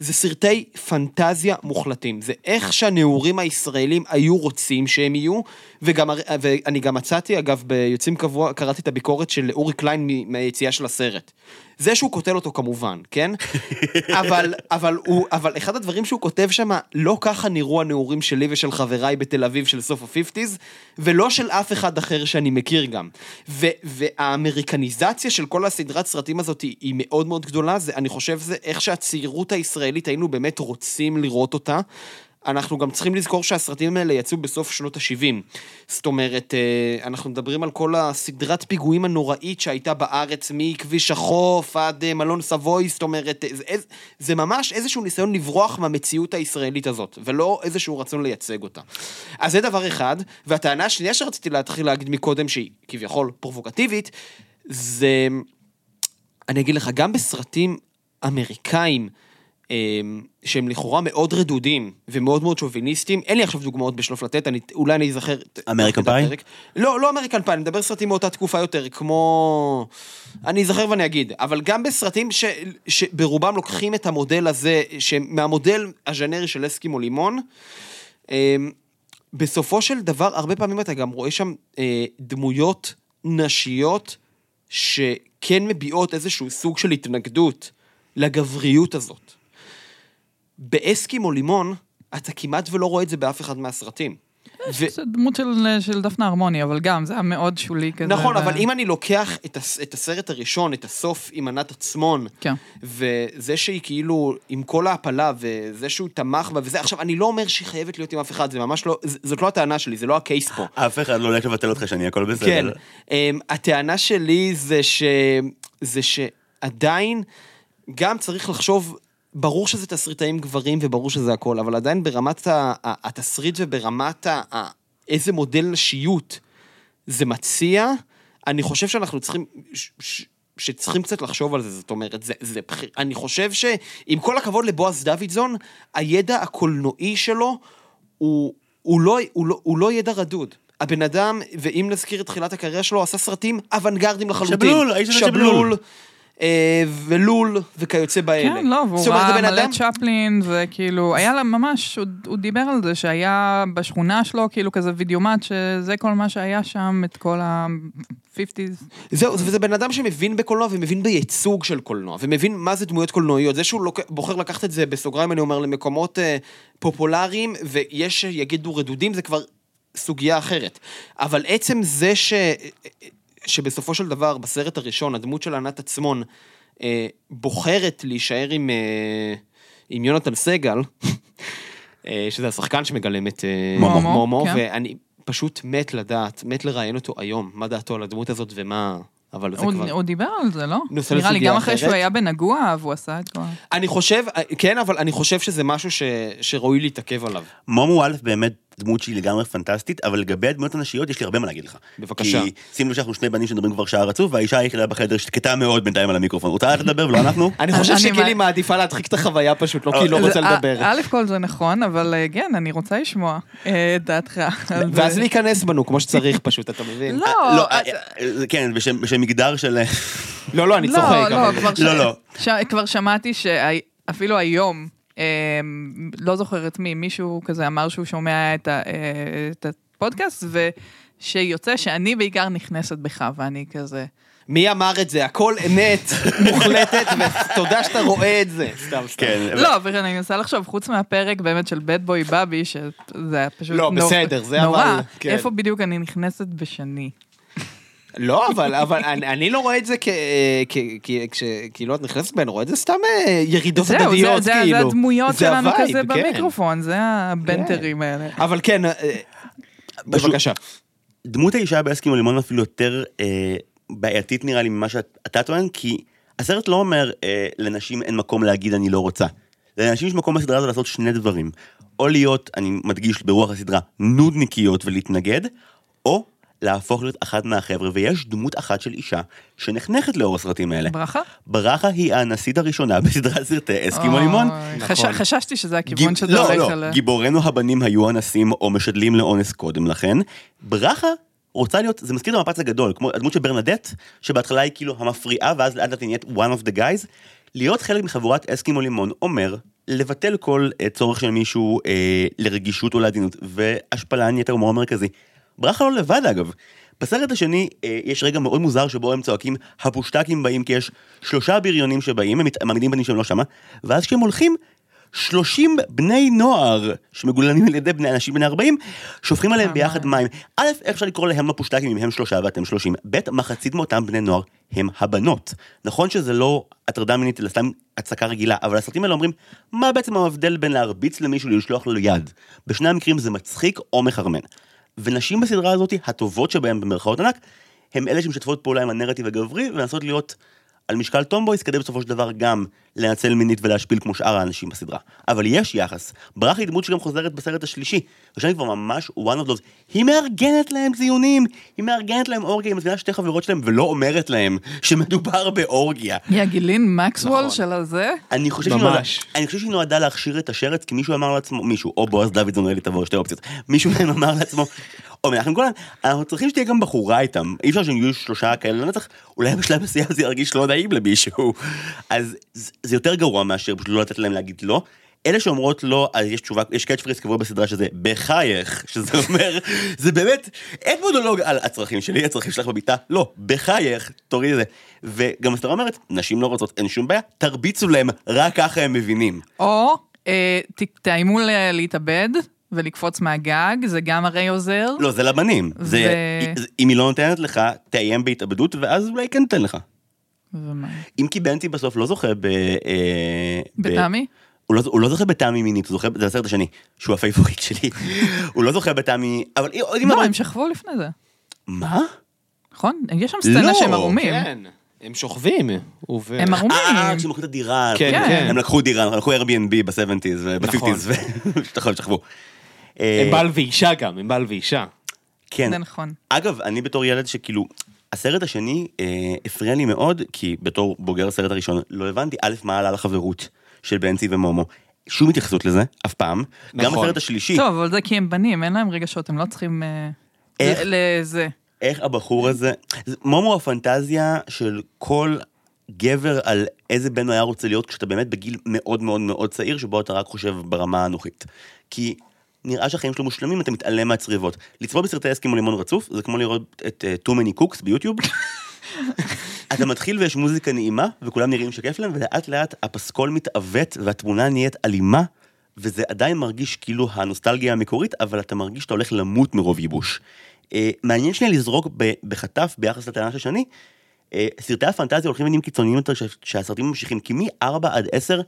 זה סרטי פנטזיה מוחלטים. זה איך שהנעורים הישראלים היו רוצים שהם יהיו, וגם, ואני גם מצאתי, אגב, ביוצאים קבוע, קראתי את הביקורת של אורי קליין מהיציאה של הסרט. זה שהוא קוטל אותו כמובן, כן? אבל, אבל, הוא, אבל אחד הדברים שהוא כותב שם, לא ככה נראו הנעורים שלי ושל חבריי בתל אביב של סוף ה-50's, ולא של אף אחד אחר שאני מכיר גם. ו, והאמריקניזציה של כל הסדרת סרטים הזאת היא, היא מאוד מאוד גדולה, זה, אני חושב זה איך שהצעירות הישראלית היינו באמת רוצים לראות אותה. אנחנו גם צריכים לזכור שהסרטים האלה יצאו בסוף שנות ה-70. זאת אומרת, אה, אנחנו מדברים על כל הסדרת פיגועים הנוראית שהייתה בארץ, מכביש החוף עד אה, מלון סבוי, זאת אומרת, אה, זה, זה, ממש איזשהו ניסיון לברוח מהמציאות הישראלית הזאת, ולא איזשהו רצון לייצג אותה. אז זה דבר אחד, והטענה השנייה שרציתי להתחיל להגיד מקודם, שהיא כביכול פרובוקטיבית, זה, אני אגיד לך, גם בסרטים אמריקאים, אמ, שהם לכאורה מאוד רדודים ומאוד מאוד שוביניסטים, אין לי עכשיו דוגמאות בשלוף לתת, אני, אולי אני אזכר... אמריקן פאי? לא, לא אמריקן פאי, אני מדבר סרטים מאותה תקופה יותר, כמו... אני אזכר ואני אגיד, אבל גם בסרטים ש, שברובם לוקחים את המודל הזה, מהמודל הז'נרי של אסקימו לימון, אמ, בסופו של דבר, הרבה פעמים אתה גם רואה שם אה, דמויות נשיות שכן מביעות איזשהו סוג של התנגדות לגבריות הזאת. באסקימו לימון, אתה כמעט ולא רואה את זה באף אחד מהסרטים. ו- זה דמות של, של דפנה הרמוני, אבל גם, זה היה מאוד שולי כזה. נכון, ו- אבל אם אני לוקח את, הס, את הסרט הראשון, את הסוף עם ענת עצמון, כן. וזה שהיא כאילו עם כל ההפלה, וזה שהוא תמך בה וזה, עכשיו, אני לא אומר שהיא חייבת להיות עם אף אחד, זה ממש לא, זאת לא הטענה שלי, זה לא הקייס פה. אף אחד לא הולך לבטל אותך שאני הכל בסדר. כן. Um, הטענה שלי זה, ש... זה שעדיין גם צריך לחשוב, ברור שזה תסריטאים גברים וברור שזה הכל, אבל עדיין ברמת התסריט וברמת ה... איזה מודל נשיות זה מציע, אני חושב שאנחנו צריכים... ש... ש... שצריכים קצת לחשוב על זה, זאת אומרת, זה, זה בחיר... אני חושב שעם כל הכבוד לבועז דוידזון, הידע הקולנועי שלו הוא, הוא, לא, הוא, לא, הוא לא ידע רדוד. הבן אדם, ואם נזכיר את תחילת הקריירה שלו, עשה סרטים אוונגרדים לחלוטין. שבלול, האיש הזה שבלול. אה, ולול, וכיוצא באלה. כן, לא, והוא ראה מלא אדם- צ'פלין, וכאילו, היה לה ממש, הוא, הוא דיבר על זה שהיה בשכונה שלו, כאילו כזה וידאומט, שזה כל מה שהיה שם, את כל ה-50's. זהו, וזה בן אדם שמבין בקולנוע ומבין בייצוג של קולנוע, ומבין מה זה דמויות קולנועיות. זה שהוא לוק... בוחר לקחת את זה בסוגריים, אני אומר, למקומות אה, פופולריים, ויש שיגידו רדודים, זה כבר סוגיה אחרת. אבל עצם זה ש... שבסופו של דבר, בסרט הראשון, הדמות של ענת עצמון אה, בוחרת להישאר עם, אה, עם יונתן סגל, אה, שזה השחקן שמגלם את אה, מומו. מומו, כן. ואני פשוט מת לדעת, מת לראיין אותו היום, מה דעתו על הדמות הזאת ומה... אבל זה הוא, כבר... הוא דיבר על זה, לא? נראה לי, גם אחרי. שהוא היה בנגוע, והוא עשה את כל... אני חושב, כן, אבל אני חושב שזה משהו ש, שראוי להתעכב עליו. מומו א' באמת דמות שהיא לגמרי פנטסטית, אבל לגבי הדמויות הנשיות יש לי הרבה מה להגיד לך. בבקשה. כי שימו לב שאנחנו שני בנים שמדברים כבר שעה רצוף, והאישה היחידה בחדר שקטה מאוד בינתיים על המיקרופון. רוצה את לדבר ולא אנחנו? אני חושב שגילי מעדיפה להדחיק את החוויה פשוט, לא כי היא לא רוצה א- לדבר. א' כל זה נכון, אבל אה, כן, אני רוצה לשמוע אה, את דעתך. ואז להיכנס בנו כמו שצריך פשוט, אתה מבין? לא, לא, אה, אה, אה, כן, בשם מגדר של... לא, לא, אני צוחק. לא, לא, כבר לא, לא. כבר שמעתי שאפילו היום אה, לא זוכרת מי, מישהו כזה אמר שהוא שומע את, ה, אה, את הפודקאסט, ושיוצא שאני בעיקר נכנסת בך, ואני כזה... מי אמר את זה? הכל אמת מוחלטת, ותודה שאתה רואה את זה. סתם, סתם. כן, לא, אבל אני מנסה לחשוב, חוץ מהפרק באמת של bad boy בבי, שזה היה פשוט לא, נור- בסדר, זה נורא, אבל- כן. איפה בדיוק אני נכנסת בשני? לא, אבל, אבל אני, אני לא רואה את זה כ... כ, כ כש, כאילו את נכנסת בהן, רואה את זה סתם אה, ירידות זהו, זה- הדדיות, זה- כאילו. זה הדמויות זה שלנו ה vibe, כזה כן. במיקרופון, זה הבנטרים האלה. אבל כן, אה, בבקשה. דמות האישה באסקימו לימון אפילו יותר אה, בעייתית נראה לי ממה שאתה טוען, כי הסרט לא אומר אה, לנשים אין מקום להגיד אני לא רוצה. לנשים יש מקום בסדרה הזו לעשות שני דברים. או להיות, אני מדגיש ברוח הסדרה, נודניקיות ולהתנגד, או להפוך להיות אחת מהחבר'ה, ויש דמות אחת של אישה שנחנכת לאור הסרטים האלה. ברכה? ברכה היא הנשית הראשונה בסדרת סרטי אסקימו לימון. נכון. חש- חששתי שזה הכיוון גיב- שזה לא, הולך לא, אליו. גיבורינו הבנים היו אנסים או משדלים לאונס קודם לכן. ברכה רוצה להיות, זה מזכיר את המפץ הגדול, כמו הדמות של ברנדט, שבהתחלה היא כאילו המפריעה, ואז לאט לאט היא נהיית one of the guys. להיות חלק מחבורת אסקימו לימון אומר לבטל כל אה, צורך של מישהו אה, לרגישות או לעדינות, והשפלה נהיית ההומור המרכזי. ברכה לא לבד אגב. בסרט השני אה, יש רגע מאוד מוזר שבו הם צועקים הפושטקים באים כי יש שלושה בריונים שבאים, הם מעמידים פנים שהם לא שמה, ואז כשהם הולכים 30 בני נוער שמגולמים על ידי בני אנשים בני 40, שופכים עליהם ביחד מים. א', איך אפשר לקרוא להם הפושטקים אם הם שלושה ואתם 30? ב', מחצית מאותם בני נוער הם הבנות. נכון שזה לא הטרדה מינית אלא סתם הצקה רגילה, אבל הסרטים האלה אומרים, מה בעצם ההבדל בין להרביץ למישהו ללשלוח לו יד? בשני המקרים זה מצחיק או מחרמן. ונשים בסדרה הזאת, הטובות שבהן במרכאות ענק, הם אלה שמשתפות פעולה עם הנרטיב הגברי ומנסות להיות על משקל tomboys כדי בסופו של דבר גם לנצל מינית ולהשפיל כמו שאר האנשים בסדרה. אבל יש יחס. ברכה היא דמות שגם חוזרת בסרט השלישי, ושם היא כבר ממש one of those. היא מארגנת להם ציונים, היא מארגנת להם אורגיה, היא מזמינה שתי חברות שלהם ולא אומרת להם שמדובר באורגיה. היא הגיליין מקסוול נכון. של הזה? אני חושב, נועדה. אני חושב שהיא נועדה להכשיר את השרץ, כי מישהו אמר לעצמו, מישהו, או בועז דוידזון, אלי תבור, שתי אופציות, מישהו מהם אמר לעצמו, או מנחם גולן, אנחנו צריכים שתהיה גם בחורה איתם, אי אפשר שיהיו שלושה כאלה לנצח, אולי בשלב מסוים זה ירגיש לא נעים למישהו, אז זה זה יותר גרוע מאשר פשוט לא לתת להם להגיד לא. אלה שאומרות לא, אז יש תשובה, יש קאץ' פריס קבוע בסדרה שזה בחייך, שזה אומר, זה באמת, אין מונולוג על הצרכים שלי, הצרכים שלך במיטה, לא, בחייך, תוריד את זה. וגם הסדרה אומרת, נשים לא רוצות, אין שום בעיה, תרביצו להם, רק ככה הם מבינים. או אה, תאיימו להתאבד ולקפוץ מהגג, זה גם הרי עוזר. לא, זה לבנים. זה, ו- אם היא לא נותנת לך, תאיים בהתאבדות, ואז אולי כן תיתן לך. ומה? אם כי בנצי בסוף לא זוכה ב... אה, בתמי? הוא לא, הוא לא זוכה בתמי מינית, הוא זוכה, זה הסרט השני, שהוא הפייבוריט שלי. הוא לא זוכה בתמי, אבל אם... אם לא, הם שכבו לפני זה, מה? נכון? יש שם סצנה לא, שהם ערומים. כן, הם שוכבים. הם ערומים. אה, כשהם לקחו את הדירה. כן, נכון. כן. הם לקחו דירה, הם לקחו Airbnb ב-70's נכון. וב-50's, נכון, שכבו. הם אה, בעל ואישה גם, הם בעל ואישה. כן. זה נכון. אגב, אני בתור ילד שכאילו, הסרט השני אה, הפריע לי מאוד, כי בתור בוגר הסרט הראשון, לא הבנתי, א', מה עלה לחברות של בנצי ומומו. שום התייחסות לזה, אף פעם. גם נכון. בסרט השלישי, טוב, אבל זה כי הם בנים, אין להם רגשות, הם לא צריכים... אה, איך? לזה. איך הבחור הזה, זה- מומו הפנטזיה של כל גבר על איזה בן הוא היה רוצה להיות כשאתה באמת בגיל מאוד מאוד מאוד צעיר, שבו אתה רק חושב ברמה האנוכית. כי נראה שהחיים שלו מושלמים, אתה מתעלם מהצריבות. לצפות בסרטי אסקימו לימון רצוף, זה כמו לראות את uh, Too Many Cooks ביוטיוב. אתה מתחיל ויש מוזיקה נעימה, וכולם נראים שכיף להם, ולאט לאט הפסקול מתעוות והתמונה נהיית אלימה, וזה עדיין מרגיש כאילו הנוסטלגיה המקורית, אבל אתה מרגיש שאתה הולך למות מרוב ייבוש. אה, מעניין שנייה לזרוק בחטף ביחס לטענה של שני, אה, סרטי הפנטזיה הולכים ונהיים קיצוניים יותר שהסרטים ממשיכים, כי מ-4 עד 10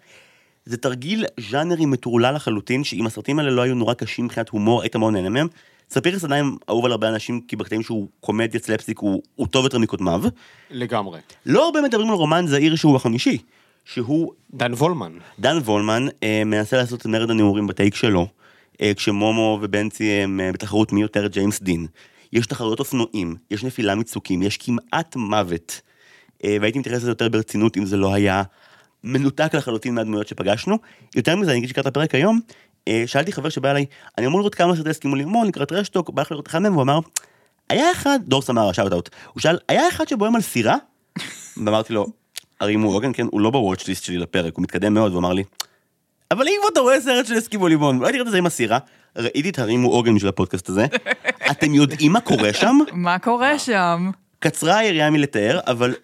זה תרגיל ז'אנרי מטורלל לחלוטין, שאם הסרטים האלה לא היו נורא קשים מבחינת הומור, היית מאוד נהנה מהם. ספיחס עדיין אהוב על הרבה אנשים, כי בקטעים שהוא קומדיה סלפסטיק הוא, הוא טוב יותר מקודמיו. לגמרי. לא הרבה מדברים על רומן זעיר שהוא החמישי, שהוא דן וולמן. דן וולמן אה, מנסה לעשות מרד הנעורים ב take שלו, אה, כשמומו ובנצי הם אה, בתחרות מי יותר ג'יימס דין. יש תחרויות אופנועים, יש נפילה מצוקים, יש כמעט מוות. אה, והייתי מתייחס לזה יותר ברצינות אם זה לא היה מנותק לחלוטין מהדמויות שפגשנו. יותר מזה, אני אגיד שקראת הפרק היום, אה, שאלתי חבר שבא אליי, אני אמור לראות כמה סרטי הסכימו לימון לקראת רשטוק, בא לך לראות אחד מהם, והוא אמר, היה אחד, דור סמרה, שאוט אאוט, הוא שאל, היה אחד שבו הם על סירה? ואמרתי לו, הרי אם הוא עוגן, כן, הוא לא בוואץ' ליסט שלי לפרק, הוא מתקדם מאוד, והוא אמר לי, אבל אם אתה רואה סרט של אסקימו לימון, אולי תראה את זה עם הסירה, ראיתי את הרימו עוגן של הפודקאסט הזה, אתם יודעים מה קורה שם? מה קורה שם? קצרה היריעה מלתאר, אבל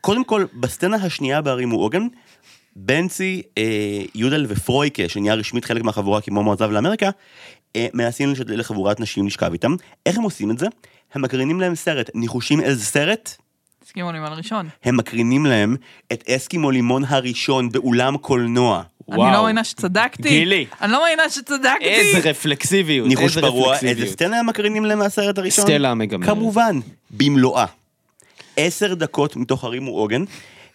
קודם כל, בסצנה השנייה בהרימו עוגן, בנצי, אה, יודל ופרויקה, שנהיה רשמית חלק מהחבורה כי מומו עזב לאמריקה, אה, מנסים לחבורת נשים לשכב איתם. איך הם עושים את זה? הם מקרינים להם סרט. ניחושים איזה סרט? הסכימו לי על הראשון. הם מקרינים להם את אסקימו לימון הראשון באולם קולנוע. אני לא מאמינה שצדקתי. גילי. אני לא מאמינה שצדקתי. איזה רפלקסיביות, ניחוש איזה פרוע, איזה. סצנה הם מקרינים להם מהסרט הראשון? סטלה המגמרת. כמובן, במלואה. עשר דקות מתוך הרימו עוגן,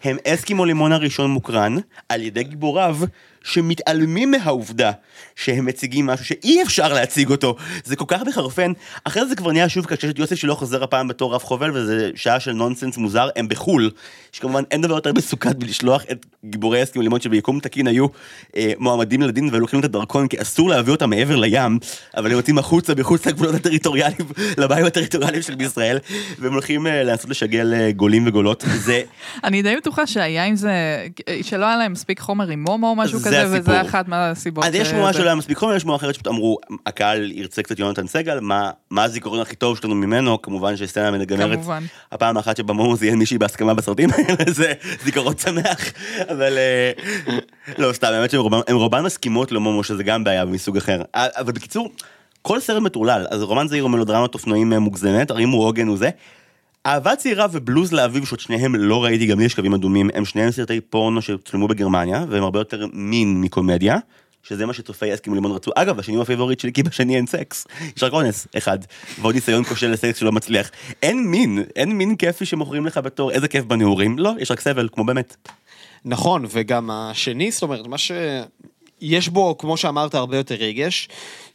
הם אסקימו לימון הראשון מוקרן על ידי גיבוריו שמתעלמים מהעובדה שהם מציגים משהו שאי אפשר להציג אותו. זה כל כך מחרפן. אחרי זה כבר נהיה שוב קשה את יוסף שלא חוזר הפעם בתור רב חובל וזה שעה של נונסנס מוזר, הם בחול. שכמובן אין דבר יותר מסוכן מלשלוח את גיבורי אסקימו לימון שביקום תקין היו אה, מועמדים לדין ולוקחים את הדרכון כי אסור להביא אותם מעבר לים, אבל הם יוצאים החוצה מחוץ לגבולות הטריטוריאליים, לבית הטריטוריאליים של ישראל, והם הולכים אה, לנסות לשגל אה, גולים וגולות. זה אני די בטוחה שהיה עם זה, שלא היה להם מספיק חומר עם מומו או משהו זה הסיפור. וזה אחת מהסיבות. אז יש שמועה זה- שלא היה מספיק חומר, יש שמועה אחרת שפשוט אמרו, הקהל ירצה קצת יונתן סגל, מה מה הזיכרון הכי טוב שלנו ממנו, כמובן שסצנה מגמרת, כמובן. הפעם האחת שבה מומו זיין מישהי בהסכמה בסרטים האלה, זה זיכרון שמח, אבל אה, לא סתם, האמת שהם רובן- מסכימות למומו, שזה גם בעיה מסוג אחר, אה, אבל בקיצור, כל סרט מטורלל, אז רומן זעיר הוא מלודרמת אופנועים מוגזמת, הרימו עוגן הוא זה. אהבה צעירה ובלוז לאביב שעוד שניהם לא ראיתי גם לי יש קווים אדומים הם שניהם סרטי פורנו שצולמו בגרמניה והם הרבה יותר מין מקומדיה שזה מה שצופי אסקימו לימון רצו. אגב השני הוא הפייבוריט שלי כי בשני אין סקס. יש רק אונס אחד ועוד ניסיון כושל לסקס שלא מצליח. אין מין אין מין כיפי שמוכרים לך בתור איזה כיף בנעורים. לא יש רק סבל כמו באמת. נכון, וגם השני, זאת אומרת, מה ש... יש בו, כמו שאמרת, הרבה יותר רגש.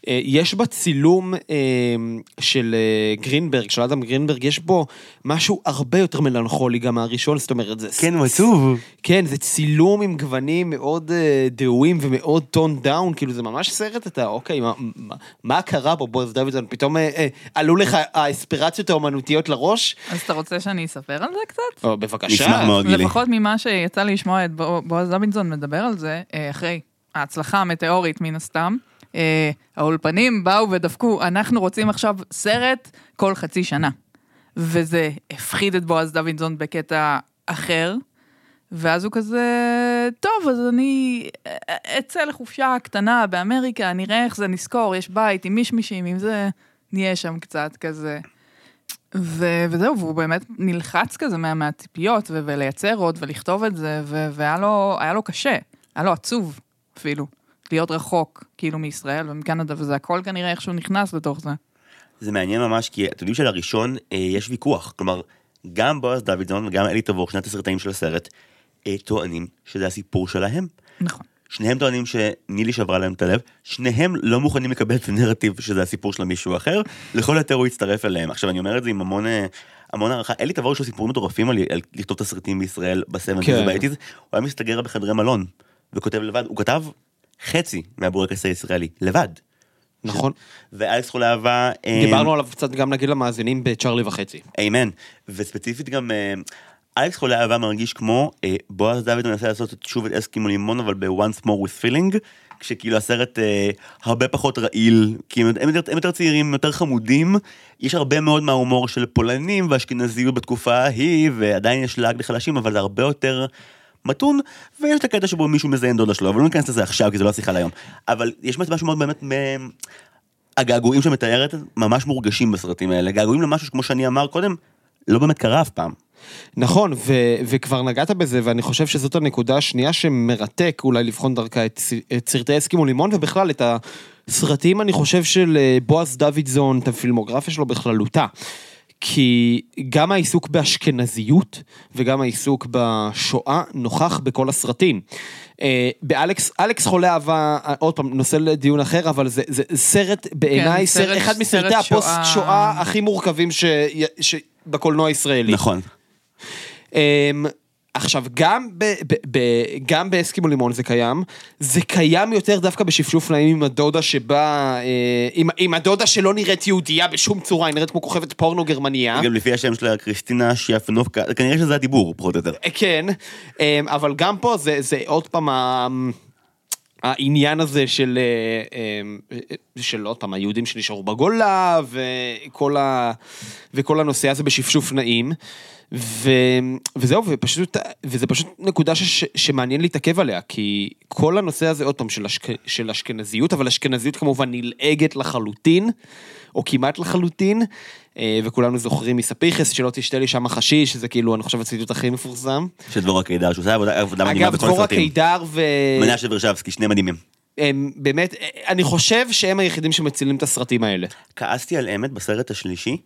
אה, יש בצילום אה, של אה, גרינברג, של אדם גרינברג, יש בו משהו הרבה יותר מלנכולי גם מהראשון, זאת אומרת, זה... כן, הוא עצוב. כן, זה צילום עם גוונים מאוד דהויים ומאוד toned down, כאילו זה ממש סרט, אתה, אוקיי, מה, מה, מה קרה בו, בועז דוידסון? פתאום אה, אה, עלו לך האספירציות האומנותיות לראש? אז אתה רוצה שאני אספר על זה קצת? או, בבקשה. נשמח מאוד גילי. לפחות ממה שיצא לי לשמוע את בו- בועז דוידסון מדבר על זה, אחרי ההצלחה המטאורית מן הסתם, אה, האולפנים באו ודפקו, אנחנו רוצים עכשיו סרט כל חצי שנה. וזה הפחיד את בועז דוידסון בקטע אחר, ואז הוא כזה, טוב, אז אני אצא לחופשה קטנה באמריקה, נראה איך זה נזכור, יש בית עם מישמישים, עם זה, נהיה שם קצת כזה. ו- וזהו, והוא באמת נלחץ כזה מה- מהציפיות, ו- ולייצר עוד ולכתוב את זה, ו- והיה לו, לו קשה, היה לו עצוב אפילו, להיות רחוק כאילו מישראל ומקנדה, וזה הכל כנראה איכשהו נכנס לתוך זה. זה מעניין ממש כי אתם יודעים שלראשון אה, יש ויכוח כלומר גם בועז דוידסון וגם אלי תבור שני התסריטאים של הסרט אה, טוענים שזה הסיפור שלהם. נכון. שניהם טוענים שנילי שברה להם את הלב, שניהם לא מוכנים לקבל את הנרטיב שזה הסיפור של מישהו אחר, לכל היותר הוא יצטרף אליהם. עכשיו אני אומר את זה עם המון, אה, המון הערכה, אלי תבור יש לו סיפורים מטורפים על, על לכתוב תסריטים בישראל בסבנטיז כן. ובאייטיז, הוא היה מסתגר בחדרי מלון וכותב לבד, הוא כתב חצי מהבורקס הישראלי, לבד. נכון. ואלכס חולה אהבה, אה, דיברנו עליו קצת גם נגיד למאזינים בצ'רלי וחצי. איימן. וספציפית גם, אה, אלכס חולה אהבה מרגיש כמו אה, בועז דוד מנסה לעשות שוב את אסקימו לימון, אבל ב-once more with feeling, כשכאילו הסרט אה, הרבה פחות רעיל, כי הם, הם, יותר, הם יותר צעירים, יותר חמודים, יש הרבה מאוד מההומור של פולנים ואשכנזיות בתקופה ההיא, ועדיין יש לעג לחלשים, אבל זה הרבה יותר... מתון, ויש את הקטע שבו מישהו מזיין דודה שלו, אבל לא ניכנס לזה עכשיו כי זה לא השיחה להיום. אבל יש משהו מאוד באמת, מ- הגעגועים שמתארת ממש מורגשים בסרטים האלה, געגועים למשהו שכמו שאני אמר קודם, לא באמת קרה אף פעם. נכון, ו- וכבר נגעת בזה, ואני חושב שזאת הנקודה השנייה שמרתק אולי לבחון דרכה את, את סרטי אסקימו לימון, ובכלל את הסרטים, אני חושב, של אה, בועז דוידזון, את הפילמוגרפיה שלו בכללותה. כי גם העיסוק באשכנזיות וגם העיסוק בשואה נוכח בכל הסרטים. אה, באלכס, אלכס חולה אהבה, אה, עוד פעם, נושא לדיון אחר, אבל זה, זה סרט בעיניי, כן, סרט, סרט- אחד מסרטי סרט שואה. הפוסט שואה הכי מורכבים ש... ש... בקולנוע הישראלי. נכון. אמ, עכשיו, גם, ב, ב, ב, גם באסקימו לימון זה קיים, זה קיים יותר דווקא בשפשוף נעים עם הדודה שבאה, אה, עם, עם הדודה שלא נראית יהודייה בשום צורה, היא נראית כמו כוכבת פורנו גרמניה. גם לפי השם שלה, קריסטינה שיאפנובקה, כנראה שזה הדיבור, פחות או יותר. אה, כן, אמ, אבל גם פה זה, זה עוד פעם, ה- העניין הזה של, אה, אה, של עוד פעם, היהודים שנשארו בגולה, וכל, ה, וכל הנושא הזה בשפשוף נעים. ו, וזהו, ופשוט, וזה פשוט נקודה ש, שמעניין להתעכב עליה, כי כל הנושא הזה, עוד פעם, של, אשכ, של אשכנזיות, אבל אשכנזיות כמובן נלעגת לחלוטין, או כמעט לחלוטין, אה, וכולנו זוכרים מספיחס, שלא תשתה לי שם חשיש, שזה כאילו, אני חושב, הציטוט הכי מפורסם. של דבורה קידר, שהוא עושה עבודה, מדהימה אגב, בכל דבורה הסרטים. קידר ו... מנשה ורשבסקי, שני מדהימים. הם באמת, אני חושב שהם היחידים שמצילים את הסרטים האלה. כעסתי על אמת בסרט השלישי,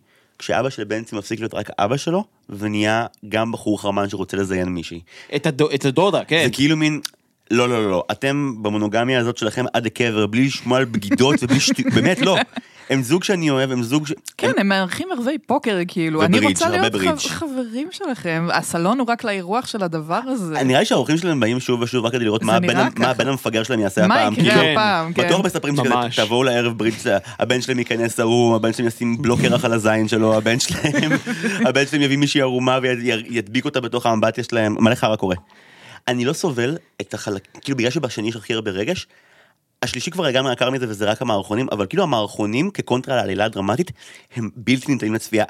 כשאבא של בנצי מפסיק להיות רק אבא שלו, ונהיה גם בחור חרמן שרוצה לזיין מישהי. את, הדו, את הדודה, כן. זה כאילו מין... לא, לא, לא, לא, אתם במונוגמיה הזאת שלכם עד הקבר, בלי לשמוע על בגידות ובלי שטויות, באמת לא. הם זוג שאני אוהב, הם זוג ש... כן, הם מארחים ערבי פוקר, כאילו. אני רוצה הרבה להיות ברידג'. ח- חברים שלכם. הסלון הוא רק לאירוח של הדבר הזה. נראה לי שהאורחים שלהם באים שוב ושוב רק כדי לראות מה הבן- נראה מה ככה. הבן המפגר שלהם יעשה מה הפעם. יקרה כאילו, הפעם, כן. בטוח מספרים שכזה, ממש. תבואו לערב ברידג', הבן שלהם ייכנס ערום, הבן שלהם ישים בלוק קרח על הזין שלו, הבן שלהם, הבן שלהם יביא מישהי ערומה וידביק אותה בתוך האמבטיה שלהם, מלא חרא קורה. אני לא סובל את החלק, כאילו בגלל שבשני יש הכי הרבה רגש, השלישי כבר הגענו יקר מזה וזה רק המערכונים, אבל כאילו המערכונים כקונטרה לעלילה הדרמטית, הם בלתי ניתנים לצפייה.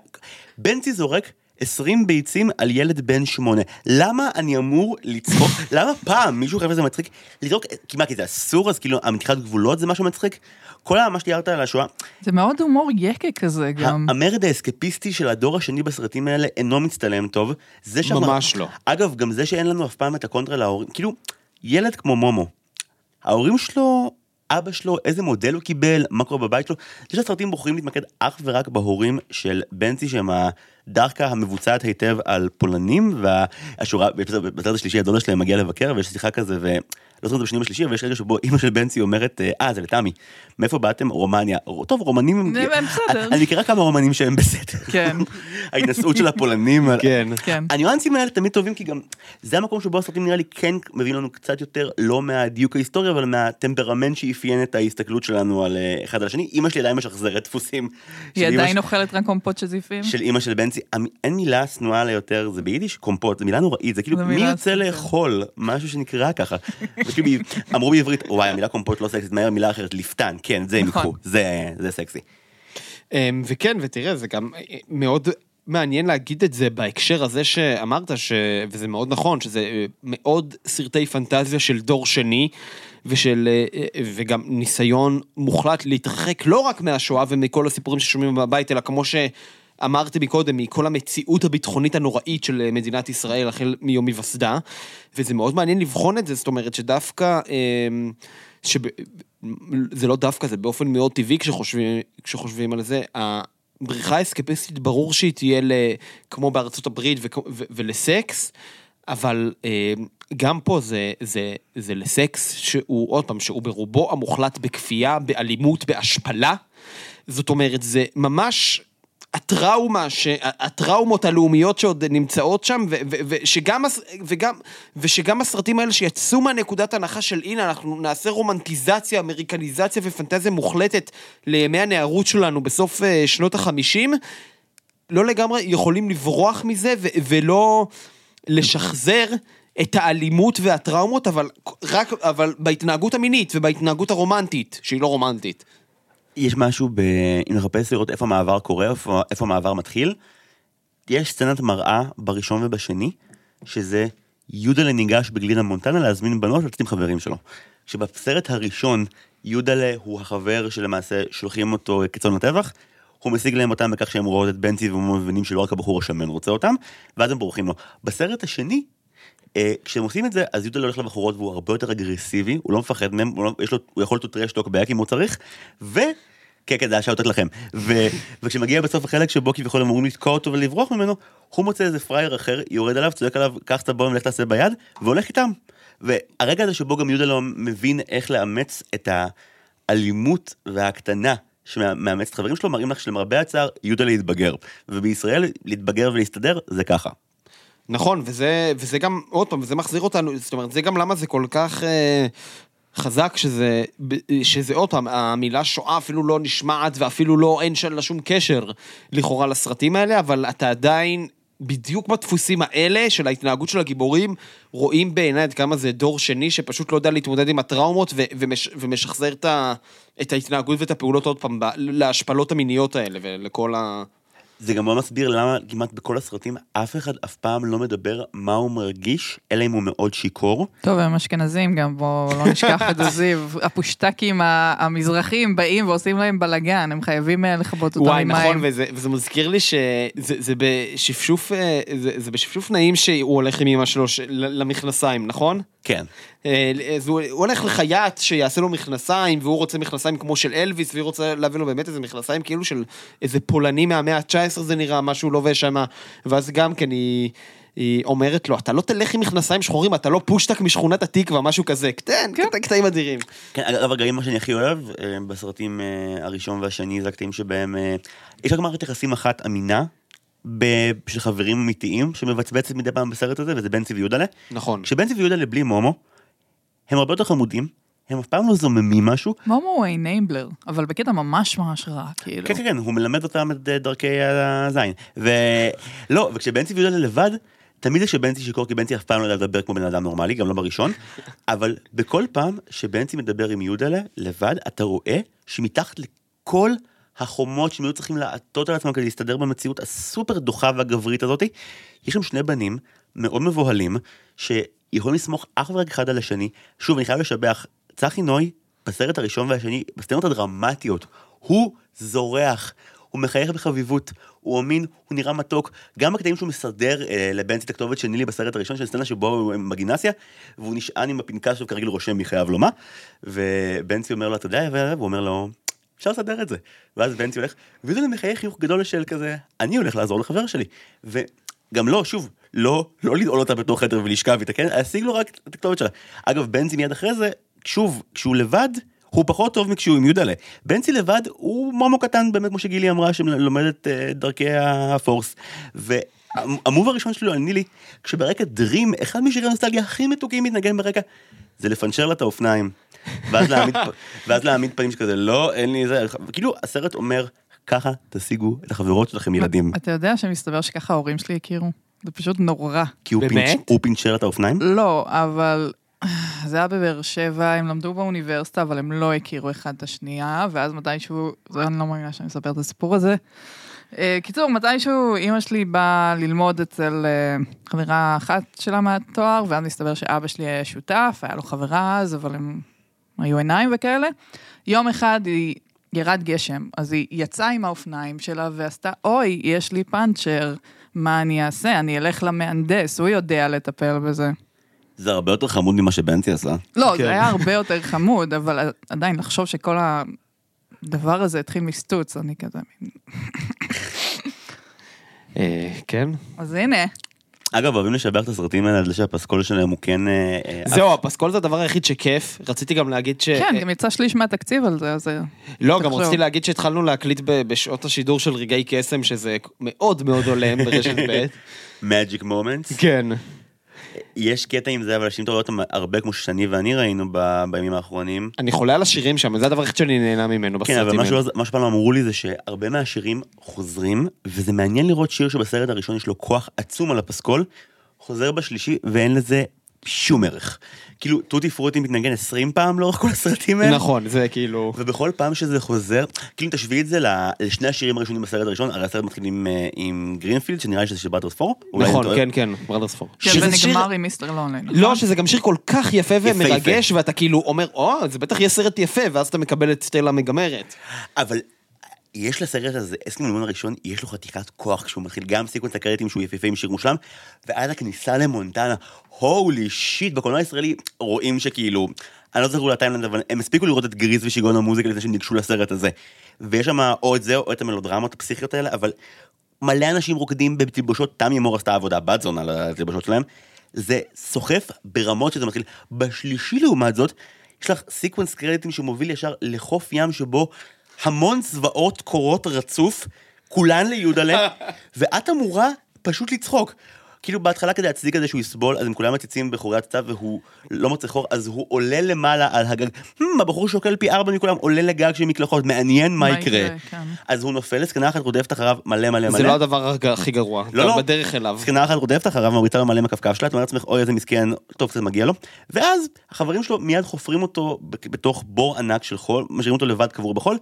בנצי זורק 20 ביצים על ילד בן שמונה. למה אני אמור לצחוק? למה פעם מישהו חושב שזה מצחיק? לזרוק, כי מה, כי זה אסור? אז כאילו המתיחת גבולות זה משהו מצחיק? כל מה שתיארת על השואה, זה מאוד הומור יקה כזה גם. המרד האסקפיסטי של הדור השני בסרטים האלה אינו מצטלם טוב. זה שהמ- ממש לא. אגב, גם זה שאין לנו אף פעם את הקונטרה להורים, כאילו, ילד כמו מומו, ההורים שלו, אבא שלו, איזה מודל הוא קיבל, מה קורה בבית שלו, יש הסרטים בוחרים להתמקד אך ורק בהורים של בנצי שהם הדרכה המבוצעת היטב על פולנים, והשורה, בסרט השלישי הדודה שלהם מגיע לבקר ויש שיחה כזה, ולא זוכר את זה בשני בשלישי, אבל יש רגע שבו אימא של בנצי אומרת, אה, זה לתמי, מאיפה באתם? רומניה. טוב, רומנים הם... הם בסדר. אני מכירה כמה רומנים שהם בסדר. כן. ההתנשאות של הפולנים. כן. כן. הניואנסים האלה תמיד טובים כי גם זה המקום שבו הסרטים נראה לי כן מביאים לנו קצת יותר לא מהדיוק ההיסטורי אבל מהטמפרמנט שאפיין את ההסתכלות שלנו על אה, אחד על השני. אמא שלי עדיין משחזרת דפוסים. היא עדיין אוכלת רק קומפות של זיפים? של אימא של בנצי, אין מילה שנואה לה יותר, זה ביידיש קומפוט, זה מילה נוראית, זה כאילו זה מי מילה יוצא סקסית. לאכול משהו שנקרא ככה. כאילו, אמרו בעברית, וואי המילה קומפוט לא סקסית, מהר מילה אחרת, ליפתן, כן, זה הם נכון. יקחו, זה זה סקסי. אמ, וכן, ותראה, זה גם אה, מאוד מעניין להגיד את זה בהקשר הזה שאמרת, ש... וזה מאוד נכון, שזה אה, מאוד סרטי פנטזיה של דור שני, ושל, אה, וגם ניסיון מוחלט להתרחק לא רק מהשואה ומכל הסיפורים ששומעים בבית, אלא כמו שאמרתי מקודם, מכל המציאות הביטחונית הנוראית של אה, מדינת ישראל החל מיום היווסדה, וזה מאוד מעניין לבחון את זה, זאת אומרת שדווקא... אמ, שב... זה לא דווקא, זה באופן מאוד טבעי כשחושבים, כשחושבים על זה. הבריחה האסקפיסטית ברור שהיא תהיה ל... כמו בארצות הברית וכ... ו... ולסקס, אבל אה, גם פה זה, זה, זה לסקס שהוא, עוד פעם, שהוא ברובו המוחלט בכפייה, באלימות, בהשפלה. זאת אומרת, זה ממש הטראומה, ש... הטראומות הלאומיות שעוד נמצאות שם, ו... ו... ושגם... וגם... ושגם הסרטים האלה שיצאו מהנקודת הנחה של הנה, אנחנו נעשה רומנטיזציה, אמריקניזציה ופנטזיה מוחלטת לימי הנערות שלנו בסוף אה, שנות החמישים, לא לגמרי יכולים לברוח מזה ו- ולא לשחזר את האלימות והטראומות, אבל רק, אבל בהתנהגות המינית ובהתנהגות הרומנטית, שהיא לא רומנטית. יש משהו ב... אם נחפש לראות איפה המעבר קורה, איפה, איפה המעבר מתחיל, יש סצנת מראה בראשון ובשני, שזה יודלה ניגש בגלינה מונטנה להזמין בנות לצאת עם חברים שלו. שבסרט הראשון, יודלה הוא החבר שלמעשה שולחים אותו כצאן לטבח, הוא משיג להם אותם בכך שהם רואות את בנצי והם מבינים שלא רק הבחור השמן רוצה אותם, ואז הם בורחים לו. בסרט השני, כשהם עושים את זה, אז יהודה הולך לבחורות והוא הרבה יותר אגרסיבי, הוא לא מפחד מהם, הוא, לא, לו, הוא יכול to trash talk back אם הוא צריך, ו... כן, כן, זה היה שאותת לכם. ו... וכשמגיע בסוף החלק שבו כביכול אמורים לתקוע אותו ולברוח ממנו, הוא מוצא איזה פראייר אחר, יורד עליו, צועק עליו, קח את הבום, לך תעשה ביד, והולך איתם. והרגע הזה שבו גם יהודה לא מבין איך לאמץ את האלימות וההקטנה את החברים שלו, מראים לך שלמרבה הצער, יהודה להתבגר. ובישראל, להתבגר ולהסתדר, זה ככה. נכון, וזה, וזה גם, עוד פעם, וזה מחזיר אותנו, זאת אומרת, זה גם למה זה כל כך אה, חזק, שזה, שזה עוד פעם, המילה שואה אפילו לא נשמעת, ואפילו לא, אין לה שום קשר לכאורה לסרטים האלה, אבל אתה עדיין בדיוק בדפוסים האלה של ההתנהגות של הגיבורים, רואים בעיניי עד כמה זה דור שני שפשוט לא יודע להתמודד עם הטראומות ו- ומש- ומשחזר את, ה- את ההתנהגות ואת הפעולות עוד פעם ב- להשפלות המיניות האלה ולכל ה... זה גם לא מסביר למה כמעט בכל הסרטים אף אחד אף פעם לא מדבר מה הוא מרגיש, אלא אם הוא מאוד שיכור. טוב, הם אשכנזים גם, בואו לא נשכח את זיו. הפושטקים המזרחים באים ועושים להם בלאגן, הם חייבים אה, לכבות אותם וואי, עם נכון, מים. וזה, וזה מזכיר לי שזה זה בשפשוף, אה, זה, זה בשפשוף נעים שהוא הולך עם אמא שלו למכנסיים, נכון? כן. אה, אז הוא, הוא הולך לחייט שיעשה לו מכנסיים, והוא רוצה מכנסיים כמו של אלוויס, והיא רוצה להביא לו באמת איזה מכנסיים כאילו של איזה פולני מהמאה ה-19 זה נראה, מה שהוא לובש שם, ואז גם כן היא... היא אומרת לו, אתה לא תלך עם מכנסיים שחורים, אתה לא פושטק משכונת התקווה, משהו כזה. קטן, קטע קטעים אדירים. כן, אגב, הרגעים מה שאני הכי אוהב אה, בסרטים אה, הראשון והשני זה הקטעים שבהם יש רק מערכת יחסים אחת אמינה. ב- של חברים אמיתיים שמבצבצת מדי פעם בסרט הזה וזה בנצי ויודלה. נכון. כשבנצי ויודלה בלי מומו, הם הרבה יותר חמודים, הם אף פעם לא זוממים משהו. מומו הוא אנייבלר, אבל בקטע ממש ממש רע, כאילו. כן כן כן, הוא מלמד אותם את אה, דרכי הזין. ולא, וכשבנצי ויודלה לבד, תמיד זה כשבנצי שיכור, כי בנצי אף פעם לא יודע לדבר כמו בן אדם נורמלי, גם לא בראשון, אבל בכל פעם שבנצי מדבר עם יודלה לבד, אתה רואה שמתחת לכל החומות שהם היו צריכים לעטות על עצמם כדי להסתדר במציאות הסופר דוחה והגברית הזאתי, יש שם שני בנים מאוד מבוהלים, שיכולים לסמוך אך ורק אחד על השני. שוב, אני חייב לשבח, צחי נוי, בסרט הראשון והשני, בסצנות הדרמטיות, הוא זורח. הוא מחייך בחביבות, הוא אמין, הוא נראה מתוק. גם בקטעים שהוא מסדר אה, לבנצי את הכתובת של נילי בסרט הראשון של סצנה שבו הוא בגינסיה, והוא נשען עם הפנקס שהוא כרגיל רושם מי חייב לו מה, ובנצי אומר לו, אתה יודע, והוא אומר לו, אפשר לסדר את זה. ואז בנצי הולך, וזה מחייך חיוך גדול של כזה, אני הולך לעזור לחבר שלי. וגם לא, שוב, לא, לא לדאול אותה בתוך חדר ולשכב איתה, כן? להשיג לו רק את הכתובת שלה. אגב, בנצי מיד אחרי זה, שוב, כשהוא לבד, הוא פחות טוב מכשהוא עם יודלה. בנצי לבד הוא מומו קטן, באמת כמו שגילי אמרה, שלומד את אה, דרכי הפורס. והמוב הראשון שלו על נילי, כשברקע דרים, אחד משירי הנוסטלגיה הכי מתוקים מתנגן ברקע, זה לפנצ'ר לה את האופניים. ואז להעמיד, ואז להעמיד פנים שכזה, לא, אין לי זה, כאילו הסרט אומר, ככה תשיגו את החברות שלכם ילדים. אתה יודע שמסתבר שככה ההורים שלי הכירו? זה פשוט נורא. כי הוא? פינצ', הוא פינצ'ר את האופניים? לא, אבל זה היה בבאר שבע, הם למדו באוניברסיטה, אבל הם לא הכירו אחד את השנייה, ואז מתישהו, זה אני לא מאמינה שאני מספר את הסיפור הזה. אה, קיצור, מתישהו אימא שלי באה ללמוד אצל אה, חברה אחת שלה מהתואר, ואז מסתבר שאבא שלי היה שותף, היה לו חברה אז, אבל הם היו עיניים וכאלה. יום אחד היא... ירד גשם, אז היא יצאה עם האופניים שלה ועשתה, אוי, יש לי פאנצ'ר, מה אני אעשה? אני אלך למהנדס, הוא יודע לטפל בזה. זה הרבה יותר חמוד ממה שבנצי עשה. לא, כן. זה היה הרבה יותר חמוד, אבל עדיין לחשוב שכל הדבר הזה התחיל מסטוץ, אני כזה... אה, כן. אז הנה, אגב, אוהבים לשבח את הסרטים האלה על זה שהפסקול שלהם הוא כן... אה, אה, זהו, הפסקול זה הדבר היחיד שכיף. רציתי גם להגיד ש... כן, גם יצא שליש מהתקציב על זה, אז... לא, גם. רציתי להגיד שהתחלנו להקליט ב- בשעות השידור של רגעי קסם, שזה מאוד מאוד הולם ברשת ב'. Magic Moments. כן. יש קטע עם זה, אבל אנשים רואה אותם הרבה כמו ששני ואני ראינו ב- בימים האחרונים. אני חולה על השירים שם, זה הדבר היחיד שאני נהנה ממנו כן, אבל בסרטים האלה. שלא- מה שפעם אמרו לי זה שהרבה מהשירים חוזרים, וזה מעניין לראות שיר שבסרט הראשון יש לו כוח עצום על הפסקול, חוזר בשלישי ואין לזה שום ערך. כאילו, טוטי פרוטי מתנגן 20 פעם לאורך כל הסרטים האלה. נכון, זה כאילו... ובכל פעם שזה חוזר, כאילו אם תשווי את זה לשני השירים הראשונים בסרט הראשון, הרי הסרט מתחיל עם, אה, עם Greenfields, שנראה לי שזה של Brothers Four. נכון. כן, כן, Brothers Four. כן, שזה ונגמר עם Mr. Lonely. נכון? לא, שזה גם שיר כל כך יפה ומרגש. ואתה כאילו אומר, או, זה בטח יהיה סרט יפה, ואז אתה מקבל את סטלה מגמרת. אבל יש לסרט הזה, אסקימו לימון הראשון, יש לו חתיכת כוח כשהוא מתחיל, גם סיקוונס הקרדיטים שהוא יפהפה עם שיר מושלם, ועד הכניסה למונטנה, holy shit, בקולנוע הישראלי רואים שכאילו, אני לא זוכר אולי טיימלנד, אבל הם הספיקו לראות את גריז ושיגעון המוזיקה לפני שהם ניגשו לסרט הזה. ויש שם או את זה או את המלודרמות הפסיכיות האלה, אבל מלא אנשים רוקדים בתלבושות, תמי מור עשתה עבודה בת זונה על התלבושות שלהם, זה סוחף ברמות שזה מתחיל. בשלישי לעומת זאת, יש לך סיקוונס קרדיטים שמוביל ישר לחוף ים שבו המון זוועות קורות רצוף, כולן ליודלה, ואת אמורה פשוט לצחוק. כאילו בהתחלה כדי להצדיק את זה שהוא יסבול, אז הם כולם מציצים בחורי הצו והוא לא מוצא חור, אז הוא עולה למעלה על הגג. "הם, הבחור שוקל פי ארבע מכולם, עולה לגג של מקלחות, מעניין מה יקרה. כן. אז הוא נופל, זקנה אחת רודפת אחריו מלא מלא מלא. זה לא הדבר הכי גרוע. לא, לא. בדרך אליו. זקנה אחת רודפת אחריו, מריצה לו מלא עם הכפכף שלה, את אומרת לעצמך, אוי איזה מסכן, טוב קצת מגיע לו. ואז החברים שלו מיד חופרים אותו בתוך בור ענק של חול, משאירים אותו לבד קבור בחול,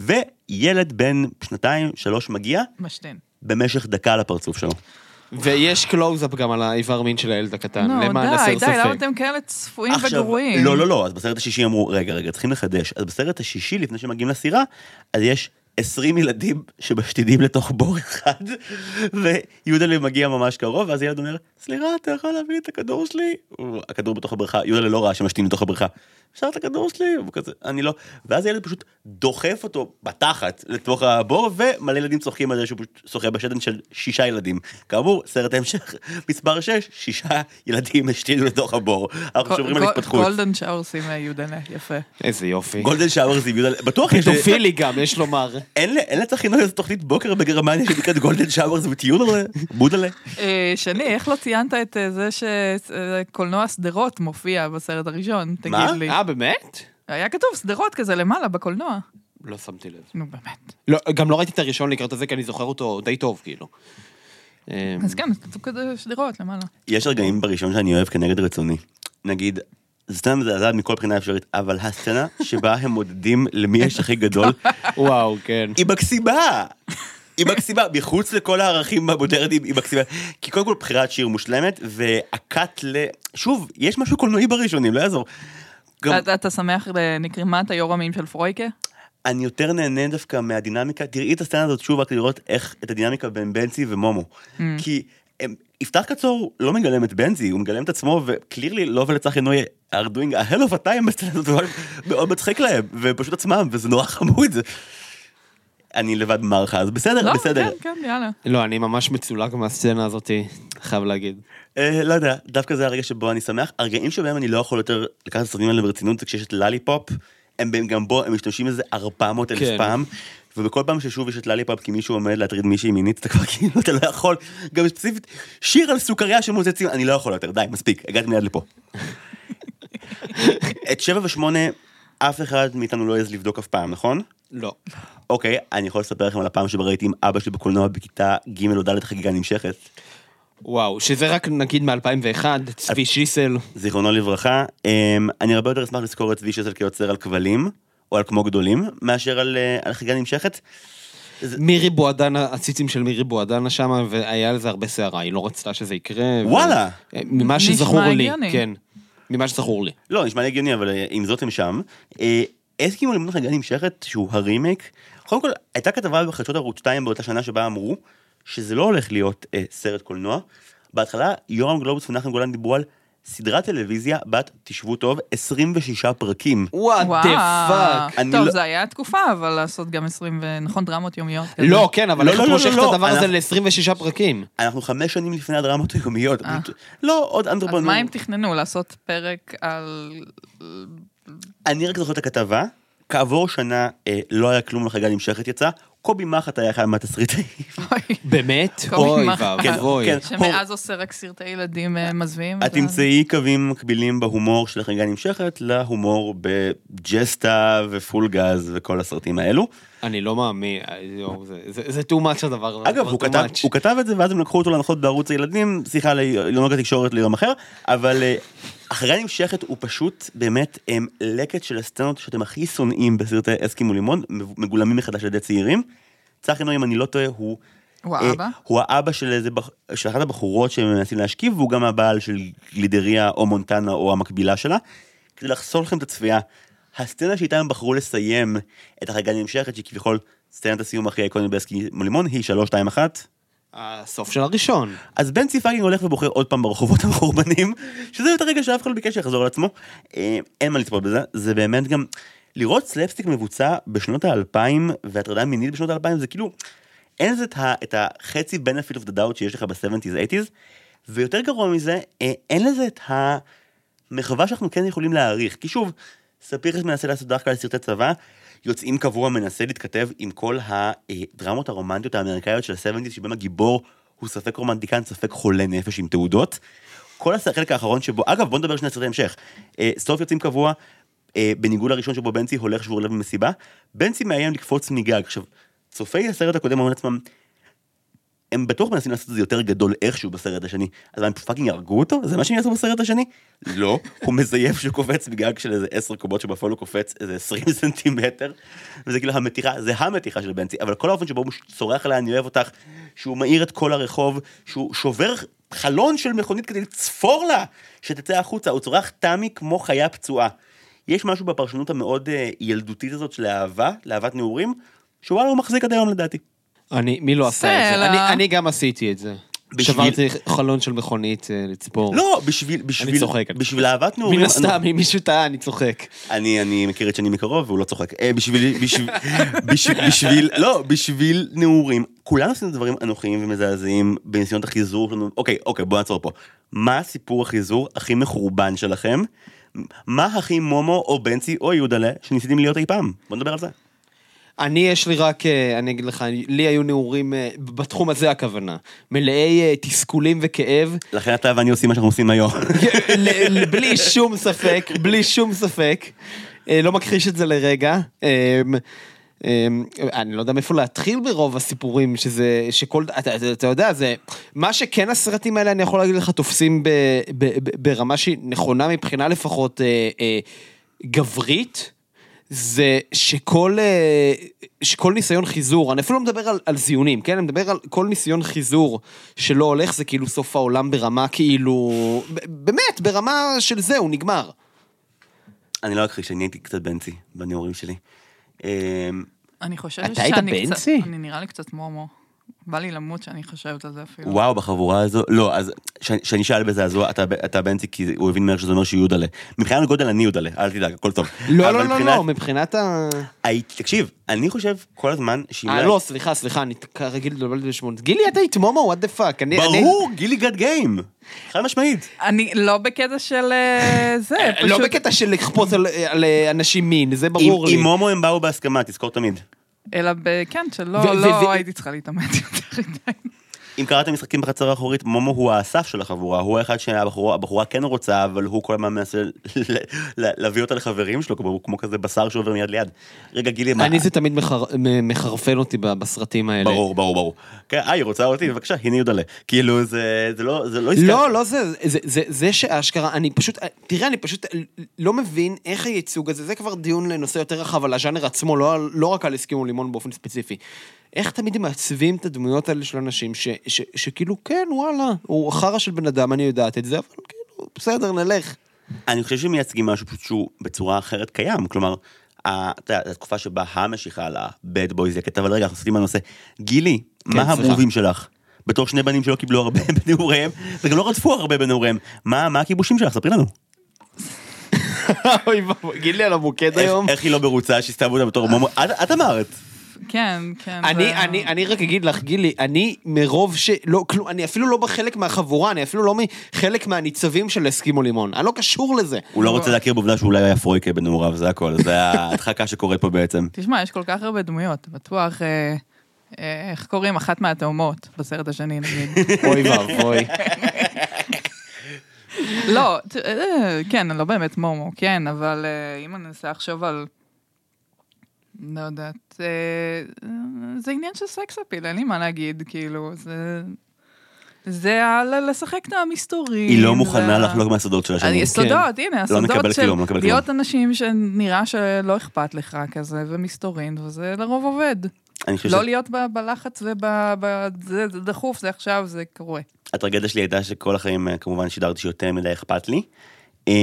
וילד בן שנתיים, שלוש מגיע, משתין. במשך דקה על הפרצוף שלו. ויש קלוז-אפ גם על האיבר מין של הילד הקטן, נו, למען די, הסר די, למה ספק. אתם כאלה צפויים וגרועים? לא, לא, לא, אז בסרט השישי אמרו, רגע, רגע, צריכים לחדש. אז בסרט השישי, לפני שמגיעים לסירה, אז יש 20 ילדים שמשתינים לתוך בור אחד, ויהודלה מגיע ממש קרוב, ואז ילד אומר, סליחה, אתה יכול להביא לי את הכדור שלי? הכדור בתוך הבריכה, יהודלה לא ראה שמשתינים לתוך הבריכה. אפשר את הכדור שלי? הוא כזה, אני לא. ואז הילד פשוט דוחף אותו בתחת לתוך הבור, ומלא ילדים צוחקים על זה שהוא פשוט שוחה בשתן של שישה ילדים. כאמור, סרט המשך, מספר 6, שישה ילדים השתינו לתוך הבור. אנחנו שומרים על התפתחות. גולדן שאורסים יודנה, יפה. איזה יופי. גולדן שאוורס עם יהודה, בטוח יש, פדופילי גם, יש לומר. אין לצחינוי איזה תוכנית בוקר בגרמניה שנקראת גולדן שאוורס וטיונר, בודלה. אה, שני, איך לא ציינת את אה, זה שקולנוע שדרות מופיע בסרט הראשון? מה? תגיד לי. אה, באמת? היה כתוב שדרות כזה למעלה בקולנוע. לא שמתי לב. נו באמת. לא, גם לא ראיתי את הראשון לקראת הזה, כי אני זוכר אותו די טוב, כאילו. אה, אז כן, כתוב כזה שדרות למעלה. יש רגעים בראשון שאני אוהב כנגד רצוני. נגיד, סצנה מזעזעת מכל בחינה אפשרית, אבל הסצנה שבה הם מודדים למי יש הכי גדול, וואו, כן. היא מקסימה! היא מקסימה, מחוץ לכל הערכים המודרניים, היא מקסימה. כי קודם כל בחירת שיר מושלמת, והקאט ל... שוב, יש משהו קולנועי בראשונים, לא יעזור. גם- אתה- אתה שמח לנקרימת היורמים של פרויקה? אני יותר נהנה דווקא מהדינמיקה, תראי את הסצנה הזאת שוב רק לראות איך, את הדינמיקה בין בנצי ומומו. כי הם, יפתח קצור לא מגלם את בנזי, הוא מגלם את עצמו, וקלירלי לא ולצחי נוי are doing a hell of a time בסצנה הזאת, ממש מאוד מצחיק להם, ופשוט עצמם, וזה נורא חמוד. אני לבד במערכה, אז בסדר, לא, בסדר. כן, כן, יאללה. לא, אני ממש מצולק מהסצנה הזאת, חייב להגיד. אה, לא יודע, דווקא זה הרגע שבו אני שמח. הרגעים שבהם אני לא יכול יותר לקחת את הסרטים האלה ברצינות זה כשיש את לליפופ, הם בהם גם בו, הם משתמשים בזה 400 אלף כן. פעם. ובכל פעם ששוב יש את לליפופ כי מישהו עומד להטריד מישהי מינית, אתה כבר כאילו, אתה לא יכול, גם ספציפית, שיר על סוכריה שמוצצים, אני לא יכול יותר, די, מספיק, הגעתי מיד לפה. את שבע ושמונה, אף אחד מאיתנו לא העז לבדוק אף פעם, נכון? לא. אוקיי, אני יכול לספר לכם על הפעם שבה ראיתי עם אבא שלי בקולנוע בכיתה ג' או ד' חגיגה נמשכת. וואו, שזה רק נגיד מ-2001, צבי שיסל. זיכרונו לברכה. אמ, אני הרבה יותר אשמח לזכור את צבי שזל כיוצר על כבלים, או על כמו גדולים, מאשר על, אה, על חגיגה נמשכת. מירי בועדנה, הציצים של מירי בועדנה שם, והיה לזה הרבה סערה, היא לא רצתה שזה יקרה. וואלה. אה, ממה שזכור לי, הגיוני. כן. ממה שזכור לי. לא, נשמע לי הגיוני, אבל אה, עם זאת הם שם. הסכימו למנות חגיגה נמשכת, שהוא הרימייק. קודם כל, הייתה כתבה בחדשות ערוץ 2 באותה שנה שבה אמרו, שזה לא הולך להיות אה, סרט קולנוע. בהתחלה, יורם גלובוס ומנחם גולן דיברו על סדרת טלוויזיה בת, תשבו טוב, 26 פרקים. what the fuck. טוב, לא- זה היה תקופה, אבל לעשות גם 20, ו- נכון, דרמות יומיות. כזה. לא, כן, אבל לא, איך לא, אתה לא, מושך לא, את הדבר הזה אנחנו- ל-26 פרקים? אנחנו חמש שנים לפני הדרמות היומיות. אה. לא, עוד אז אנדרבנו. מה הם תכננו? לעשות פרק על... אני רק זוכר את הכתבה, כעבור שנה אה, לא היה כלום לחגיגה נמשכת יצא, קובי מחט היה אחד מהתסריטאים. באמת? קובי אוי מחט. ואבוי. כן. שמאז עושה רק סרטי ילדים אה, מזוויעים. את תמצאי קווים מקבילים בהומור של החגיגה נמשכת להומור בג'סטה ופול גז וכל הסרטים האלו. אני לא מאמין, אה, זה- too much הדבר הזה. אגב, הוא כתב, את זה ואז הם לקחו אותו להנחות בערוץ הילדים, סליחה, לעונג התקשורת ליום אחר, אבל החגיגה נמשכת הוא פשוט באמת הם, לקט של הסצנות שאתם הכי שונאים בסרטי אסקימו לימון, מגולמים מחדש על ידי צעירים. צחי נוי, אם אני לא טועה, הוא... הוא אה, האבא? הוא האבא של, איזה. של אחת הבחורות שהם מנסים להשכיב, והוא גם הבעל של גלידריה או מונטנה או המקבילה שלה. כדי לחסוך לכם את הצפייה, הסצנה שאיתה הם בחרו לסיים את החגיגה הנמשכת, שהיא כביכול סצנת הסיום הכי איקונית באסקימו לימון, היא 321. הסוף של הראשון. אז בנצי פאקינג הולך ובוחר עוד פעם ברחובות המחורבנים, שזה יותר רגע שאף אחד לא ביקש שיחזור על עצמו. אה, אין מה לצפות בזה, זה באמת גם... לראות סלפסטיק מבוצע בשנות האלפיים והטרדה מינית בשנות האלפיים זה כאילו אין לזה את, ה, את החצי benefit of the doubt שיש לך ב-70's 80's ויותר גרוע מזה אה, אין לזה את המחווה שאנחנו כן יכולים להעריך כי שוב ספירס מנסה לעשות דווקא על סרטי צבא יוצאים קבוע מנסה להתכתב עם כל הדרמות הרומנטיות האמריקאיות של ה-70's שבהם הגיבור הוא ספק רומנטיקן, ספק חולה נפש עם תעודות. כל החלק האחרון שבו, אגב בוא נדבר שני סרטי המשך. אה, סוף יוצאים קבוע, אה, בניגוד לראשון שבו בנצי הולך שבור לב במסיבה, בנצי מאיים לקפוץ מגג. עכשיו, צופי הסרט הקודם אומרים לעצמם, הם בטוח מנסים לעשות את זה יותר גדול איכשהו בסרט השני, אז הם fucking יהרגו אותו? זה מה שהם יעשו בסרט השני? לא, הוא מזייף שקופץ מגג של איזה עשר קומות שבפועל הוא קופץ איזה 20 סנטימטר, וזה כאילו המתיחה, זה המתיחה של בנצי, אבל כל האופן שבו הוא צורח עליה אני אוהב אותך, שהוא מאיר את כל הרחוב, שהוא שובר חלון של מכונית כדי לצפור לה שתצא החוצה, הוא צורח תמי כמו חיה פצועה. יש משהו בפרשנות המאוד אה, ילדותית הזאת של אהבה, לאהבת נעורים, שוואלה הוא מחזיק עד היום לדעתי. אני, מי לא עשה את זה? סלע. אני, אני גם עשיתי את זה. בשביל- שברתי חלון של מכונית אה, לצפור. לא, בשביל, בשביל, צוחק, אני בשביל אהבת נעורים, מן הסתם, אם מישהו טעה, אני צוחק. אני, אני מכיר את שני מקרוב והוא לא צוחק. אה, בשביל, בשביל, בשביל, בשביל, לא, בשביל נעורים, כולנו עשינו דברים אנוכיים ומזעזעים בניסיונות החיזור שלנו. אוקיי, אוקיי, בוא נעצור פה. מה סיפור החיזור הכי מחורבן שלכם? מה הכי מומו או בנצי או יהודלה שניסיתם להיות אי פעם? בוא נדבר על זה. אני, יש לי רק, אה, אני אגיד לך, לי היו נעורים, אה, בתחום הזה הכוונה, מלאי אה, תסכולים וכאב, לכן אתה ואני עושים מה שאנחנו עושים היום. בלי שום ספק, בלי שום ספק, לא מכחיש את זה לרגע. אה, אה, אני לא יודע מאיפה להתחיל ברוב הסיפורים, שזה, שכל, אתה, אתה, אתה יודע, זה, מה שכן הסרטים האלה, אני יכול להגיד לך, תופסים ב, ב, ב, ברמה שהיא נכונה מבחינה לפחות אה, אה, גברית. זה שכל, אה, שכל ניסיון חיזור, אני אפילו לא מדבר על, על זיונים, כן? אני מדבר על כל ניסיון חיזור שלא הולך, זה כאילו סוף העולם ברמה כאילו... באמת, ברמה של זהו, נגמר. אני לא אכחיש, אני הייתי קצת בנצי בנעורים שלי. אה, אני חושבת אתה היית שאני קצת... בנצי? אני נראה לי קצת מומו. בא לי למות שאני חושבת על זה אפילו. וואו, בחבורה הזו, לא, אז ש- שאני שאל בזעזוע, אתה, אתה בנצי, כי הוא הבין מהר שזה אומר שהוא יודלה. מבחינת גודל אני יודלה, אל תדאג, הכל טוב. לא, לא, לא, מבחינת- לא, מבחינת ה... הייתי, תקשיב, אני חושב כל הזמן שאם... אה, לא, סליחה, סליחה, אני כרגיל לבלבל בשמות. גילי, אתה היית מומו, what the fuck. ברור, גילי got game. חד משמעית. אני לא בקטע של אה, זה, לא פשוט... בקטע של לכפות על- אה, אנשים מין, זה ברור לי. עם מומו הם באו בהסכמה, תזכור תמיד. אלא. כן, שלא לא הייתי צריכה להתאמץ יותר מדי. אם קראתם משחקים בחצר האחורית, מומו הוא האסף של החבורה, הוא האחד שהבחורה הבחורה כן רוצה, אבל הוא כל הזמן מנסה להביא אותה לחברים שלו, כמו- הוא כמו כזה בשר שעובר מיד ליד. רגע, גילי, מה... אני זה תמיד מחר- מחרפן אותי בסרטים האלה. ברור, ברור, ברור. כן, אה, היא רוצה אותי, בבקשה, הנה יודלה. כאילו, זה זה לא, זה לא. לא, לא זה, זה, זה, זה שאשכרה, אני פשוט, תראה, אני פשוט לא מבין איך הייצוג הזה, זה כבר דיון לנושא יותר רחב על הז'אנר עצמו, לא, לא רק על הסכימו לימון באופן ספציפי. איך תמיד הם מעצבים את הדמויות האלה של אנשים, ש, ש, שכאילו, כן, וואלה, הוא חרא של בן אדם, אני יודעת את זה, אבל כאילו, בסדר, נלך. אני חושב שמייצגים משהו פשוט שהוא בצורה אחרת קיים, כלומר, אתה יודע, התקופה שבה המשיכה על ה-bad boys יקט, אבל רגע, אנחנו סוטים מהנושא. גילי, מה סליחה. המובים שלך? בתור שני בנים שלא קיבלו הרבה בנעוריהם, וגם לא רדפו הרבה בנעוריהם, מה מה הכיבושים שלך? ספרי לנו. אוי ואבוי, גיד לי על המוקד היום. איך היא לא מרוצה שהסתובבו אותה בתור מומו? את אמרת. כן, כן. אני, זה- אני, אני רק אגיד לך, גילי, אני מרוב ש... לא, כלום, אני אפילו לא בחלק מהחבורה, אני אפילו לא מחלק מהניצבים של אסקימו לימון. אני לא קשור לזה. הוא לא רוצה להכיר בעובדה שאולי היה פרויקה בנעוריו, זה הכל, זה ההדחקה שקורית פה בעצם. תשמע, יש כל כך הרבה דמויות, בטוח... אה, אה, איך קוראים? אחת מהתאומות בסרט השני, נגיד. אוי ואבוי. לא, אה, כן, אני לא באמת מומו, כן, אבל אה, אם אני אנסה לחשוב על... לא יודעת, אה, זה עניין של סקס אפיל, אין לי מה להגיד, כאילו, זה... זה ה- ל- לשחק את המסתורים. היא לא מוכנה וה- לחלוק מהסודות שלה אני- שלנו. סודות, הנה, לא הסודות נקבל של כלום, לא נקבל כלום. להיות אנשים שנראה שלא אכפת לך כזה, ומסתורין, וזה לרוב עובד. לא להיות ב- בלחץ וזה זה דחוף, זה עכשיו, זה קורה. שהטרגדיה שלי הייתה שכל החיים אה, כמובן שידרתי שיותר מדי אכפת לי.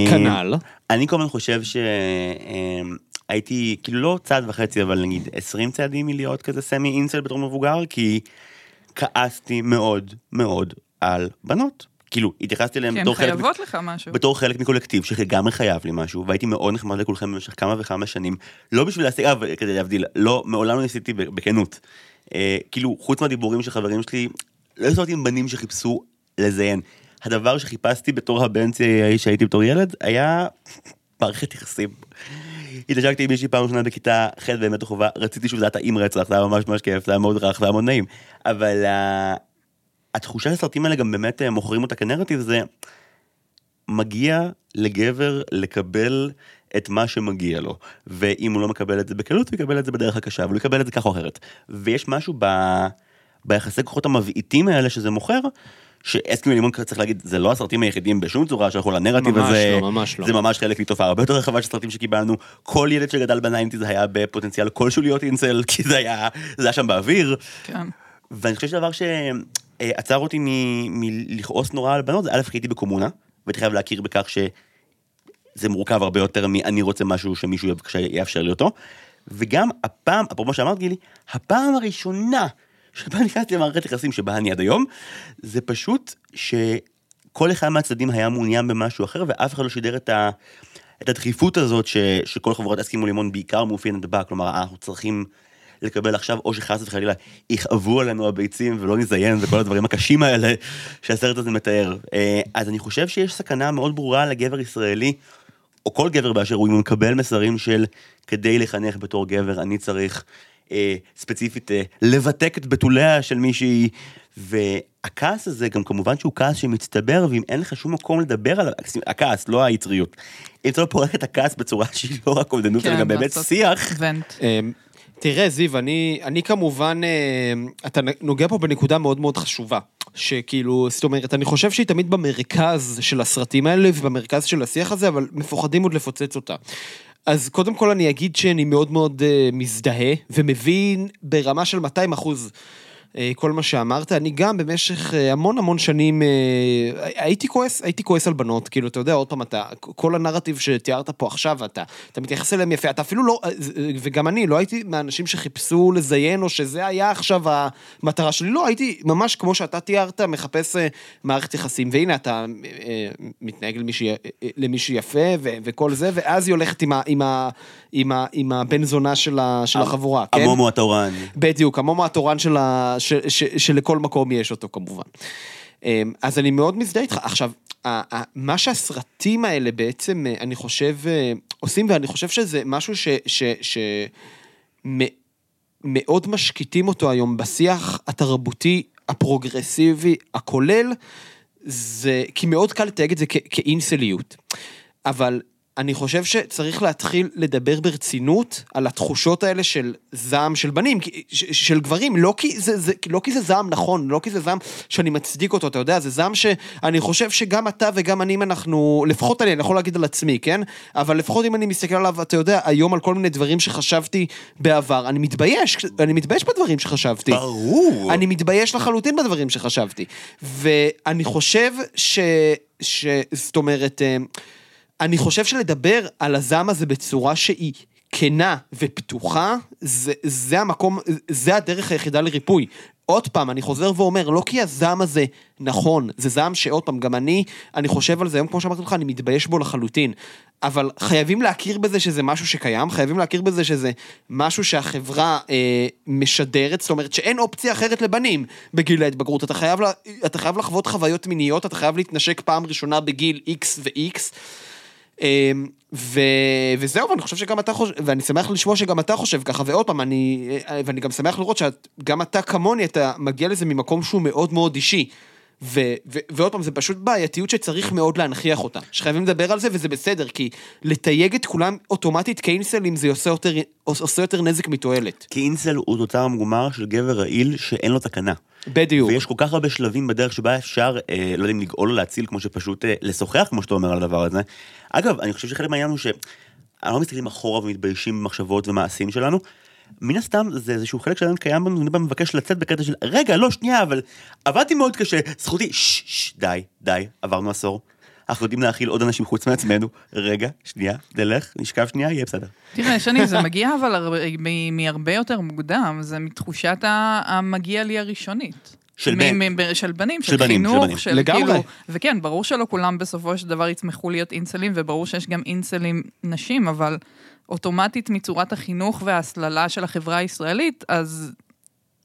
כנ"ל. אני כל הזמן חושב שהייתי כאילו לא צעד וחצי אבל נגיד 20 צעדים מלהיות כזה סמי אינסל בתור מבוגר כי כעסתי מאוד מאוד על בנות. כאילו התייחסתי הן בתור חלק. בתור חלק מקולקטיב שלגמרי חייב לי משהו והייתי מאוד נחמד לכולכם במשך כמה וכמה שנים לא בשביל להשיג, אגב כדי להבדיל, לא מעולם לא ניסיתי בכנות. אה, כאילו חוץ מהדיבורים של חברים שלי לא הסתובבתי עם בנים שחיפשו לזיין. הדבר שחיפשתי בתור הבן שהייתי בתור ילד היה מערכת יחסים. התנשקתי עם מישהי פעם ראשונה בכיתה ח' באמת החובה, רציתי שזה היה טעים רצח, זה היה ממש ממש כיף, זה היה מאוד רך, זה היה מאוד נעים. אבל אה, התחושה שהסרטים האלה גם באמת אה, מוכרים אותה כנרטיב זה מגיע לגבר לקבל את מה שמגיע לו, ואם הוא לא מקבל את זה בקלות, הוא יקבל את זה בדרך הקשה, אבל הוא יקבל את זה כך או אחרת. ויש משהו ב... ביחסי כוחות המבעיטים האלה שזה מוכר, שאסקימו לימון צריך להגיד, זה לא הסרטים היחידים בשום צורה שהלכו לנרטיב ממש הזה, לא, ממש לא. זה ממש חלק מתופעה הרבה יותר רחבה של סרטים שקיבלנו, כל ילד שגדל בניינטיז היה בפוטנציאל כלשהו להיות אינסל, כי זה היה, זה היה שם באוויר, כן. ואני חושב שדבר שעצר אותי מ- מלכעוס נורא על בנות, זה א', הייתי בקומונה, והייתי חייב להכיר בכך שזה מורכב הרבה יותר מ"אני רוצה משהו שמישהו יאפשר לי אותו", וגם הפעם, אפרופו שאמרת גילי, הפעם הראשונה שבה נכנסתי למערכת יחסים שבה אני עד היום, זה פשוט שכל אחד מהצדדים היה מעוניין במשהו אחר, ואף אחד לא שידר את ה... את הדחיפות הזאת ש, שכל חברות אסקימו לימון בעיקר מאופיינת בה, כלומר אנחנו צריכים לקבל עכשיו או שחס וחלילה יכאבו עלינו הביצים ולא נזיין וכל הדברים הקשים האלה שהסרט הזה מתאר. אה, אז אני חושב שיש סכנה מאוד ברורה לגבר ישראלי, או כל גבר באשר הוא, אם הוא מקבל מסרים של כדי לחנך בתור גבר אני צריך אה, ספציפית אה, לבתק את בתוליה של מישהי. והכעס הזה גם כמובן שהוא כעס שמצטבר ואם אין לך שום מקום לדבר על הכעס לא היצריות. אם אתה לא פורק את הכעס בצורה שהיא לא רק אובדנות אלא גם באמת שיח. vent. אמ, תראה, זיו, אני, אני כמובן, אמ, אתה נוגע פה בנקודה מאוד מאוד חשובה. שכאילו, זאת אומרת, אני חושב שהיא תמיד במרכז של הסרטים האלה ובמרכז של השיח הזה, אבל מפחדים עוד לפוצץ אותה. אז קודם כל אני אגיד שאני מאוד מאוד uh, מזדהה ומבין ברמה של 200 אחוז אה, כל מה שאמרת, אני גם במשך אה, המון המון שנים אה, הייתי כועס, הייתי כועס על בנות, כאילו, אתה יודע, עוד פעם, אתה, כל הנרטיב שתיארת פה עכשיו, אתה, אתה מתייחס אליהם יפה, אתה אפילו לא, וגם אני, לא הייתי מהאנשים שחיפשו לזיין, או שזה היה עכשיו המטרה שלי, לא, הייתי ממש כמו שאתה תיארת, מחפש מערכת יחסים, והנה, אתה מתנהג למישהי יפה, ו, וכל זה, ואז היא הולכת עם, ה, עם, ה, עם, ה, עם הבן זונה של, ה, של החבורה, כן? המומו התורן. בדיוק, המומו התורן של ה... ש, ש, שלכל מקום יש אותו כמובן. אמ, אז אני מאוד מזדהה איתך. עכשיו, מה שהסרטים האלה בעצם, אה, אני חושב, אה, עושים, ואני חושב שזה משהו ש... ש, ש מאוד משקיטים אותו היום בשיח התרבותי הפרוגרסיבי הכולל, זה, כי מאוד קל לתייג את זה כאינסליות. אבל אני חושב שצריך להתחיל לדבר ברצינות על התחושות האלה של זעם של בנים, של גברים, לא כי זה, זה, לא כי זה זעם נכון, לא כי זה זעם שאני מצדיק אותו, אתה יודע, זה זעם שאני חושב שגם אתה וגם אני, אם אנחנו, לפחות אני, אני יכול להגיד על עצמי, כן? אבל לפחות אם אני מסתכל עליו, אתה יודע, היום על כל מיני דברים שחשבתי בעבר, אני מתבייש, אני מתבייש בדברים שחשבתי. ברור. אני מתבייש לחלוטין בדברים שחשבתי. ואני חושב ש... ש... זאת אומרת... אני חושב שלדבר על הזעם הזה בצורה שהיא כנה ופתוחה, זה, זה המקום, זה הדרך היחידה לריפוי. עוד פעם, אני חוזר ואומר, לא כי הזעם הזה נכון, זה זעם שעוד פעם, גם אני, אני חושב על זה, היום כמו שאמרתי לך, אני מתבייש בו לחלוטין. אבל חייבים להכיר בזה שזה משהו שקיים, חייבים להכיר בזה שזה משהו שהחברה אה, משדרת, זאת אומרת שאין אופציה אחרת לבנים בגיל ההתבגרות. אתה חייב, אתה חייב לחוות חוויות מיניות, אתה חייב להתנשק פעם ראשונה בגיל X ו-X. אמ, ו... וזהו, ואני חושב שגם אתה חושב, ואני שמח לשמוע שגם אתה חושב ככה, ועוד פעם, אני, ואני גם שמח לראות שגם אתה כמוני, אתה מגיע לזה ממקום שהוא מאוד מאוד אישי. ו, ו, ועוד פעם, זה פשוט בעייתיות שצריך מאוד להנכיח אותה. שחייבים לדבר על זה וזה בסדר, כי לתייג את כולם אוטומטית כאינסלים זה עושה יותר, עושה יותר נזק מתועלת. כי אינסל הוא תוצר מוגמר של גבר רעיל שאין לו תקנה. בדיוק. ויש כל כך הרבה שלבים בדרך שבה אפשר, אה, לא יודע אם לגאול או להציל, כמו שפשוט אה, לשוחח, כמו שאתה אומר על הדבר הזה. אגב, אני חושב שחלק מהעניין הוא שאנחנו לא מסתכלים אחורה ומתביישים במחשבות ומעשים שלנו. מן הסתם זה איזשהו חלק שלנו קיים בנו, אני מבקש לצאת בקטע של רגע לא שנייה אבל עבדתי מאוד קשה זכותי ששש די די עברנו עשור אנחנו יודעים להכיל עוד אנשים חוץ מעצמנו רגע שנייה נלך נשכב שנייה יהיה בסדר. תראה שני זה מגיע אבל מהרבה יותר מוקדם זה מתחושת המגיע לי הראשונית. של בן. של בנים, של של בנים, של חינוך, בנים. של לגמרי. כאילו, וכן, ברור שלא כולם בסופו של דבר יצמחו להיות אינסלים, וברור שיש גם אינסלים נשים, אבל אוטומטית מצורת החינוך וההסללה של החברה הישראלית, אז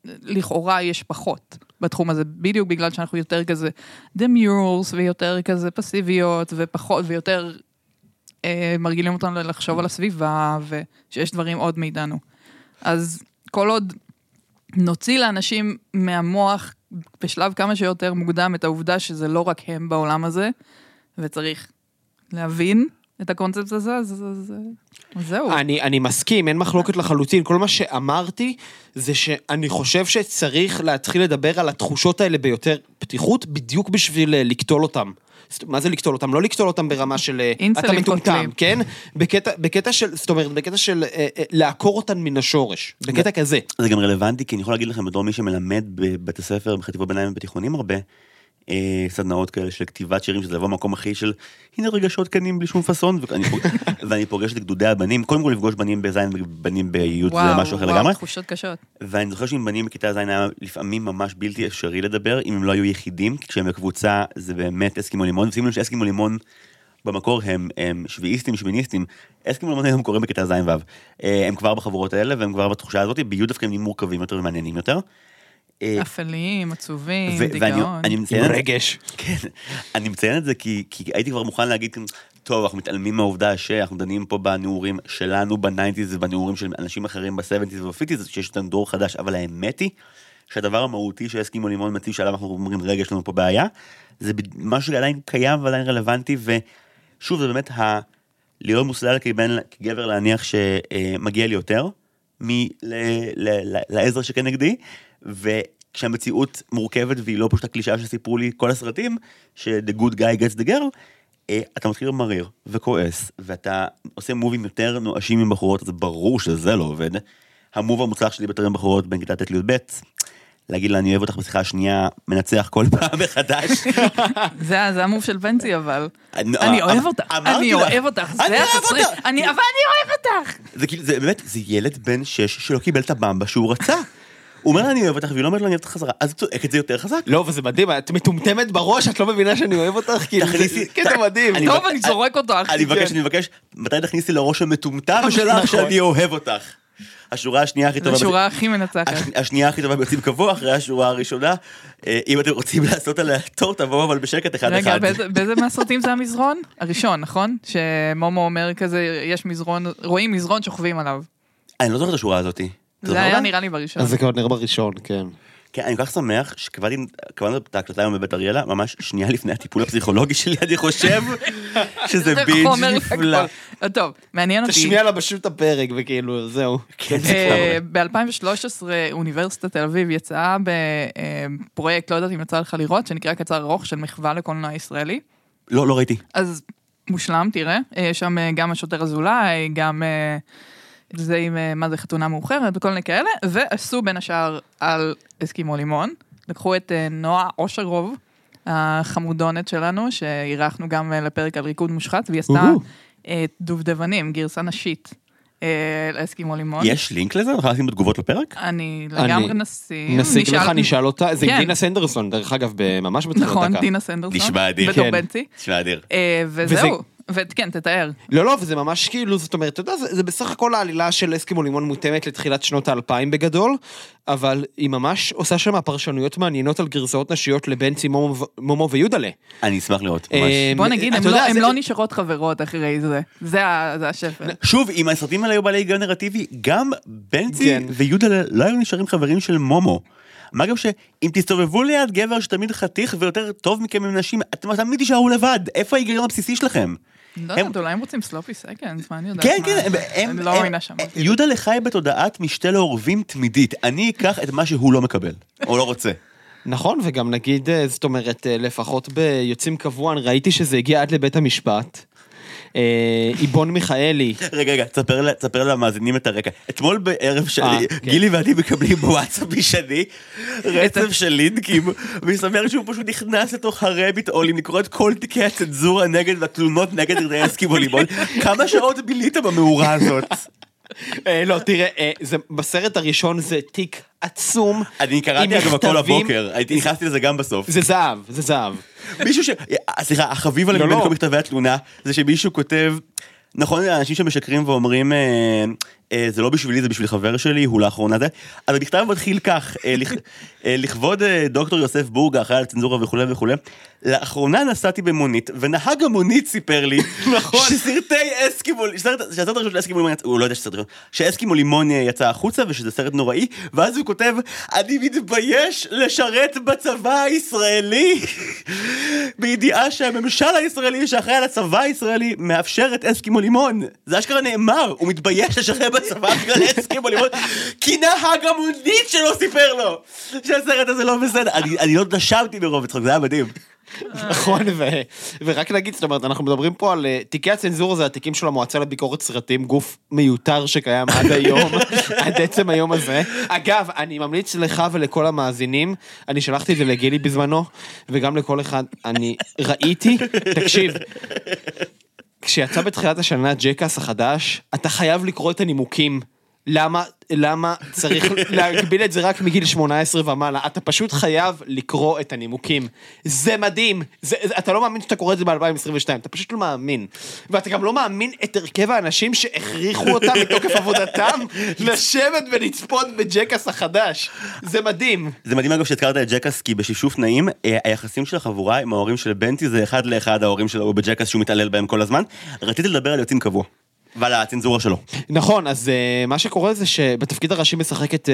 לכאורה יש פחות בתחום הזה, בדיוק בגלל שאנחנו יותר כזה דמיורס, ויותר כזה פסיביות, ופחות, ויותר אה, מרגילים אותנו לחשוב על הסביבה, ושיש דברים עוד מאיתנו. אז כל עוד נוציא לאנשים מהמוח בשלב כמה שיותר מוקדם את העובדה שזה לא רק הם בעולם הזה, וצריך להבין את הקונספט הזה, אז, אז, אז, אז זהו. אני, אני מסכים, אין מחלוקת לחלוטין. כל מה שאמרתי זה שאני חושב שצריך להתחיל לדבר על התחושות האלה ביותר פתיחות, בדיוק בשביל אה, לקטול אותם. מה זה לקטול אותם? לא לקטול אותם ברמה של אה, אינסלים אתה מטומטם, קוטלים. כן? בקטע, בקטע של, זאת אומרת, בקטע של אה, אה, לעקור אותן מן השורש. בקטע כזה. זה גם רלוונטי, כי אני יכול להגיד לכם בתור מי שמלמד בבתי ספר, בחטיבות ביניים ובתיכונים הרבה, אה, סדנאות כאלה של כתיבת שירים, שזה לבוא במקום הכי של, הנה רגשות כנים בלי שום פאסון, ואני, פוג... ואני פוגש את גדודי הבנים, קודם כל לפגוש בנים בז' ובנים בי' זה משהו אחר לגמרי, תחושות קשות. ואני זוכר שעם בנים בכיתה ז' היה לפעמים ממש בלתי אפשרי לדבר, אם הם לא היו יחידים, כי כשהם בקבוצה זה באמת אסקימו לימון, ושימו לב שאסקימו לימון במקור הם, הם שביעיסטים, שמיניסטים, אסקימו לימון היום קוראים בכיתה ז' ו', אה, הם כבר בחבורות האלה והם כבר בתחושה הזאת, בי' דווקא הם מורכבים יותר ומעניינים יותר. אה, אפלים, עצובים, ו- ואני דיכאון. אני עם רגש. כן, אני מציין את זה כי, כי הייתי כבר מוכן להגיד, כאן, טוב, אנחנו מתעלמים מהעובדה שאנחנו דנים פה בנעורים שלנו ב nineties ובנעורים של אנשים אחרים ב seventies וב fifties, שיש לנו דור חדש, אבל האמת היא שהדבר המהותי שאסקימו לימון מציב שעליו אנחנו אומרים, רגע, יש לנו פה בעיה, זה ב- משהו שעדיין קיים ועדיין רלוונטי, ושוב, זה באמת ה... להיות מוסלל כבן, כגבר להניח שמגיע לי יותר מלעזר שכנגדי, וכשהמציאות מורכבת והיא לא פשוט הקלישאה שסיפרו לי כל הסרטים, ש-the good guy gets the girl, אה, אתה מתחיל מריר וכועס, ואתה עושה מובים יותר נואשים עם בחורות, אז ברור שזה לא עובד. המוב המוצלח שלי בתור עם בחורות בין כיתה ט' לי"ב, להגיד לה אני אוהב אותך בשיחה השנייה, מנצח כל פעם מחדש. זה זה המוב של בנצי, אבל. אני- אוהב אמ- אותך, אני. אוהב אותך, אני זה אוהב. אותך. אני- אבל אני אוהב אותך. זה זה באמת, זה ילד בן שש שלא קיבל את הבמבה שהוא רצה. הוא אומר לה אני אוהב אותך והיא לא אומרת לו אני אוהב אותך חזרה, אז צועק את זה יותר חזק. לא, וזה מדהים, את מטומטמת בראש, את לא מבינה שאני אוהב אותך? כאילו, זה תכניסי- קטע ת- מדהים. טוב, אני זורק אותך. אני מבקש, כן. אני מבקש, מתי תכניסי לראש המטומטם שלך נכון. שאני אוהב אותך? השורה השנייה הכי זו טובה, השורה הכי מנצחת. הש- השנייה הכי טובה ביוצאים קבוע אחרי השורה הראשונה. אה, אם אתם רוצים לעשות עליה תור תבואו אבל בשקט אחד רגע, אחד. באיזה- באיזה מהסרטים זה המזרון? הראשון, נכון? שמומו אומר כזה, יש מזרון, רואים מזרון, שוכבים עליו. אני לא זוכר את השורה הזאתי. זה היה? נראה לי בראשון. אז זה כבר נראה בראשון, כן. כן, אני כל כך שמח שקבעתי את ההקלטה היום בבית אריאלה, ממש שנייה לפני הטיפול הפסיכולוגי שלי, אני חושב שזה בינג' נפלא. להכל. טוב, מעניין אותי. תשמיע לה פשוט את הפרק וכאילו, זהו. כן, אה, ב-2013 אוניברסיטת תל אביב יצאה בפרויקט, לא יודעת אם יצא לך לראות, שנקרא קצר ארוך של מחווה לקולנוע ישראלי. לא, לא ראיתי. אז מושלם, תראה. אה, יש שם אה, גם השוטר אזולאי, גם אה, זה עם אה, מה זה חתונה מאוחרת וכל מיני כאלה, ועשו בין השאר על אסקימו לימון. לקחו את אה, נועה אושרוב, החמודונת שלנו, שאירחנו גם אה, לפרק על ריקוד מושחת, והיא עשתה דובדבנים, גרסה נשית. לאסקימו לימון. יש לינק לזה? נוכל לשים בתגובות לפרק? אני אני- לגמרי נשים. נשיג לך, נשאל- אותה, זה עם כן. דינה סנדרסון, דרך אגב, ממש בתחילת נכון, דקה. דינה סנדרסון. נשמע אדיר. בתור כן. בנצי. תשמע אדיר. וזהו. וכן, תתאר. לא, לא, וזה ממש כאילו, זאת אומרת, אתה יודע, זה, זה בסך הכל העלילה של אסקימו לימון מותאמת לתחילת שנות האלפיים בגדול, אבל היא ממש עושה שם פרשנויות מעניינות על גרסאות נשיות לבנצי, מומו, מומו ויודלה. אני אשמח לראות, ממש. אה, בוא נגיד, יודע, לא- זה- לא נשארות חברות אחרי זה. זה ה- זה השפל. שוב, אם הסרטים האלה היו בעלי היגיון נרטיבי, גם בנצי כן. ויהודה לא היו נשארים חברים של מומו. מה גם שאם תסתובבו ליד גבר שתמיד חתיך ויותר טוב מכם עם נשים, אתם תמיד תישארו לבד. איפה ההיגיון הבסיסי שלכם? לא הם- יודעת, אולי הם רוצים סלופי סקנדס, מה אני יודעת? כן, מה- כן, הם- הם... לא מאמינה שם. יהודה לחי בתודעת משתה לעורבים תמידית. אני אקח את מה שהוא לא מקבל, או לא רוצה. נכון, וגם נגיד, אה, זאת אומרת, אה, לפחות ביוצאים קבוע, אני ראיתי שזה הגיע עד לבית המשפט. אה, איבון מיכאלי, רגע, רגע, תספר למאזינים את הרקע. אתמול בערב שלי, אה, כן. גילי ואני מקבלים בוואטסאפ משני רצף של לינקים, ומסתבר שהוא פשוט נכנס לתוך הרביט אולים לקרוא את כל תיקי הצנזורה נגד והתלונות נגד ארגוני אסקימו לימון. כמה שעות בילית במאורה הזאת? אה, לא, תראה, אה, בסרט הראשון זה תיק עצום. אני קראתי אגב הכל. הבוקר, נכנסתי לזה גם בסוף. זה זהב, זה זהב. מישהו ש... אה, סליחה, החביב עליי מבין לא. כל מכתבי התלונה, זה שמישהו כותב, נכון, אנשים שמשקרים ואומרים, זה לא בשבילי, זה בשביל חבר שלי, הוא לאחרונה זה. אז המכתב מתחיל כך, אה, לכ- אה, לכבוד אה, דוקטור יוסף בורגה, אחראי על צנזורה וכולי וכולי. לאחרונה נסעתי במונית, ונהג המונית סיפר לי, נכון. שסרטי אסקימו, שהסרט הראשון של אסקימו לימון, הוא לא יודע שסרט ראשון, שאסקימו לימון אה, יצא החוצה ושזה סרט נוראי, ואז הוא כותב, אני מתבייש לשרת בצבא הישראלי, בידיעה שהממשל הישראלי שאחראי על הצבא הישראלי מאפשר את אסקימו לימון. זה אשכרה נאמר, הוא מתבייש לשרת בצבא בגלל אסקימו לימון, כי נהג המונית שלו סיפר לו שהסרט הזה לא בסדר. אני- אני לא נשמתי מרוב צחוק, זה היה מדהים. נכון, ו- ורק נגיד, זאת אומרת, אנחנו מדברים פה על אה, תיקי הצנזורה, זה התיקים של המועצה לביקורת סרטים, גוף מיותר שקיים עד היום, עד עצם היום הזה. אגב, אני ממליץ לך ולכל המאזינים, אני שלחתי את זה לגילי בזמנו, וגם לכל אחד, אני ראיתי, תקשיב, כשיצא בתחילת השנה ג'קאס החדש, אתה חייב לקרוא את הנימוקים. למה, למה צריך להגביל את זה רק מגיל 18 ומעלה? אתה פשוט חייב לקרוא את הנימוקים. זה מדהים. זה, אתה לא מאמין שאתה קורא את זה ב-2022, אתה פשוט לא מאמין. ואתה גם לא מאמין את הרכב האנשים שהכריחו אותם מתוקף עבודתם לשבת ולצפות בג'קאס החדש. זה מדהים. זה מדהים אגב שהזכרת את ג'קאס כי בשפשוף נעים אה, היחסים של החבורה עם ההורים של בנטי זה אחד לאחד ההורים שלו בג'קאס שהוא מתעלל בהם כל הזמן. רציתי לדבר על יוצאים קבוע. ועל הצנזורה שלו. נכון, אז uh, מה שקורה זה שבתפקיד הראשי משחקת uh,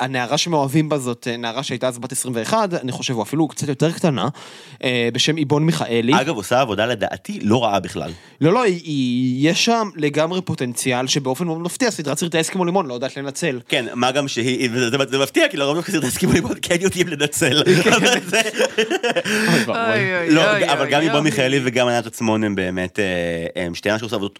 הנערה שמאוהבים בה זאת uh, נערה שהייתה אז בת 21, אני חושב, או אפילו קצת יותר קטנה, uh, בשם איבון מיכאלי. אגב עושה עבודה לדעתי לא רעה בכלל. לא, לא, היא, היא, יש שם לגמרי פוטנציאל שבאופן מאוד מפתיע, סדרת סרטי אסקימו לימון לא יודעת לנצל. כן, מה גם שהיא, זה- זה מפתיע, כי לרוב דווקא סרטי סקימו לימון כן יודעים לנצל. אבל זה- לא, אבל גם איבון מיכאלי וגם ענת עצמון הם באמת, הם שתי אנשים שעושות עבודות-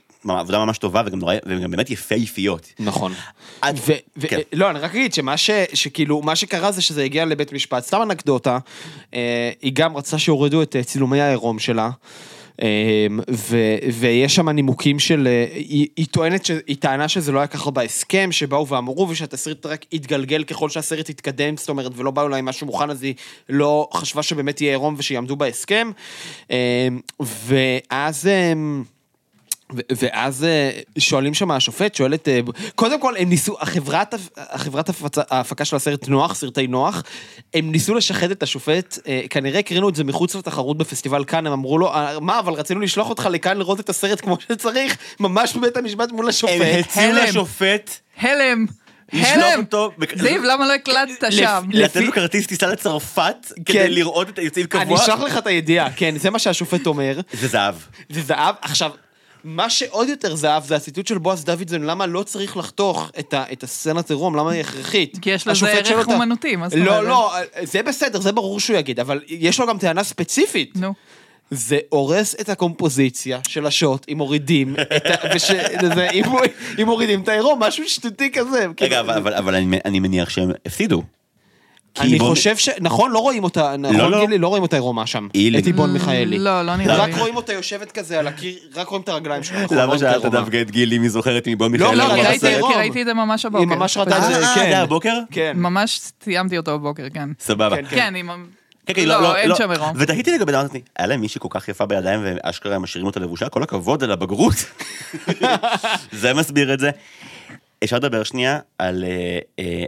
עבודה ממש טובה וגם נורא, והם גם באמת יפהפיות. נכון. עד- ו- ו- כן. לא, אני רק אגיד שמה ש... שכאילו, מה שקרה זה שזה הגיע לבית משפט, סתם אנקדוטה, אה, היא גם רצתה שיורידו את אה, צילומי העירום שלה. אה, ו- ויש שם נימוקים של, אה, היא, היא טוענת, ש- היא טענה שזה לא היה ככה בהסכם, שבאו ואמרו ושהתסריט רק התגלגל ככל שהסרט התקדם, זאת אומרת, ולא באו לה עם משהו מוכן, אז היא לא חשבה שבאמת יהיה עירום ושיעמדו בהסכם. אה, ואז... ואז אה, שואלים שם השופט, שואלת, אה, קודם כל הם ניסו, החברת, החברת הפצה- ההפקה של הסרט נוח, סרטי נוח, הם ניסו לשחד את השופט, אה, כנראה הקרינו את זה מחוץ לתחרות בפסטיבל כאן, הם אמרו לו, "אה, מה, אבל רצינו לשלוח אותך לכאן לראות את הסרט כמו שצריך, ממש בבית המשפט מול הם השופט. הציעו הלם. לשופט הלם. לשלוח הלם. אותו, זיו, למה לא הקלטת שם? לתת לו כרטיס טיסה לצרפת כן. כדי לראות את היוצאים אני קבוע. אשלח לך את הידיעה, כן, זה מה שהשופט אומר. זה זהב. זה זהב. עכשיו, מה שעוד יותר זהב זה הציטוט של בועז דוידזון, למה לא צריך לחתוך את, ה, את הסצנת עירום, למה היא הכרחית. כי יש לזה ערך אומנותי, מה זאת לא, אומרת? לא, זה בסדר, זה ברור שהוא יגיד, אבל יש לו גם טענה ספציפית. נו. זה הורס את הקומפוזיציה של השוט, אם מורידים את ה... וש... זה, אם, אם מורידים את העירום, משהו שטותי כזה. רגע, כאילו, אבל- אבל אבל אני אני מניח שהם הפסידו. כי אני חושב ש... נכון, לא רואים אותה, נכון לא. גילי? לא רואים אותה עירומה שם. את איבון מיכאלי. לא, לא נראה רק לי. רואים אותה יושבת כזה על הקיר, רק רואים את הרגליים שלה. נכון, לא למה שאלת. דווקא את גילי מי זוכרת מבון לא, מיכאל? לא, לא, ראיתי, בסרט. כי ראיתי את זה ממש הבוקר. היא ממש ראתה את זה, אה, כן. זה הבוקר? כן. ממש סיימתי אותו בבוקר, כן. סבבה. כן, כן, עם... כן, כן, לא, אין שם עירום. ותהיתי לגבי אמרתי, היה להם מישהי כל כך יפה בידיים ואשכרה הם משאירים אותה לבושה, כל הכבוד על הבגרות. זה מסביר את זה. אפשר לדבר שנייה על אה, אה,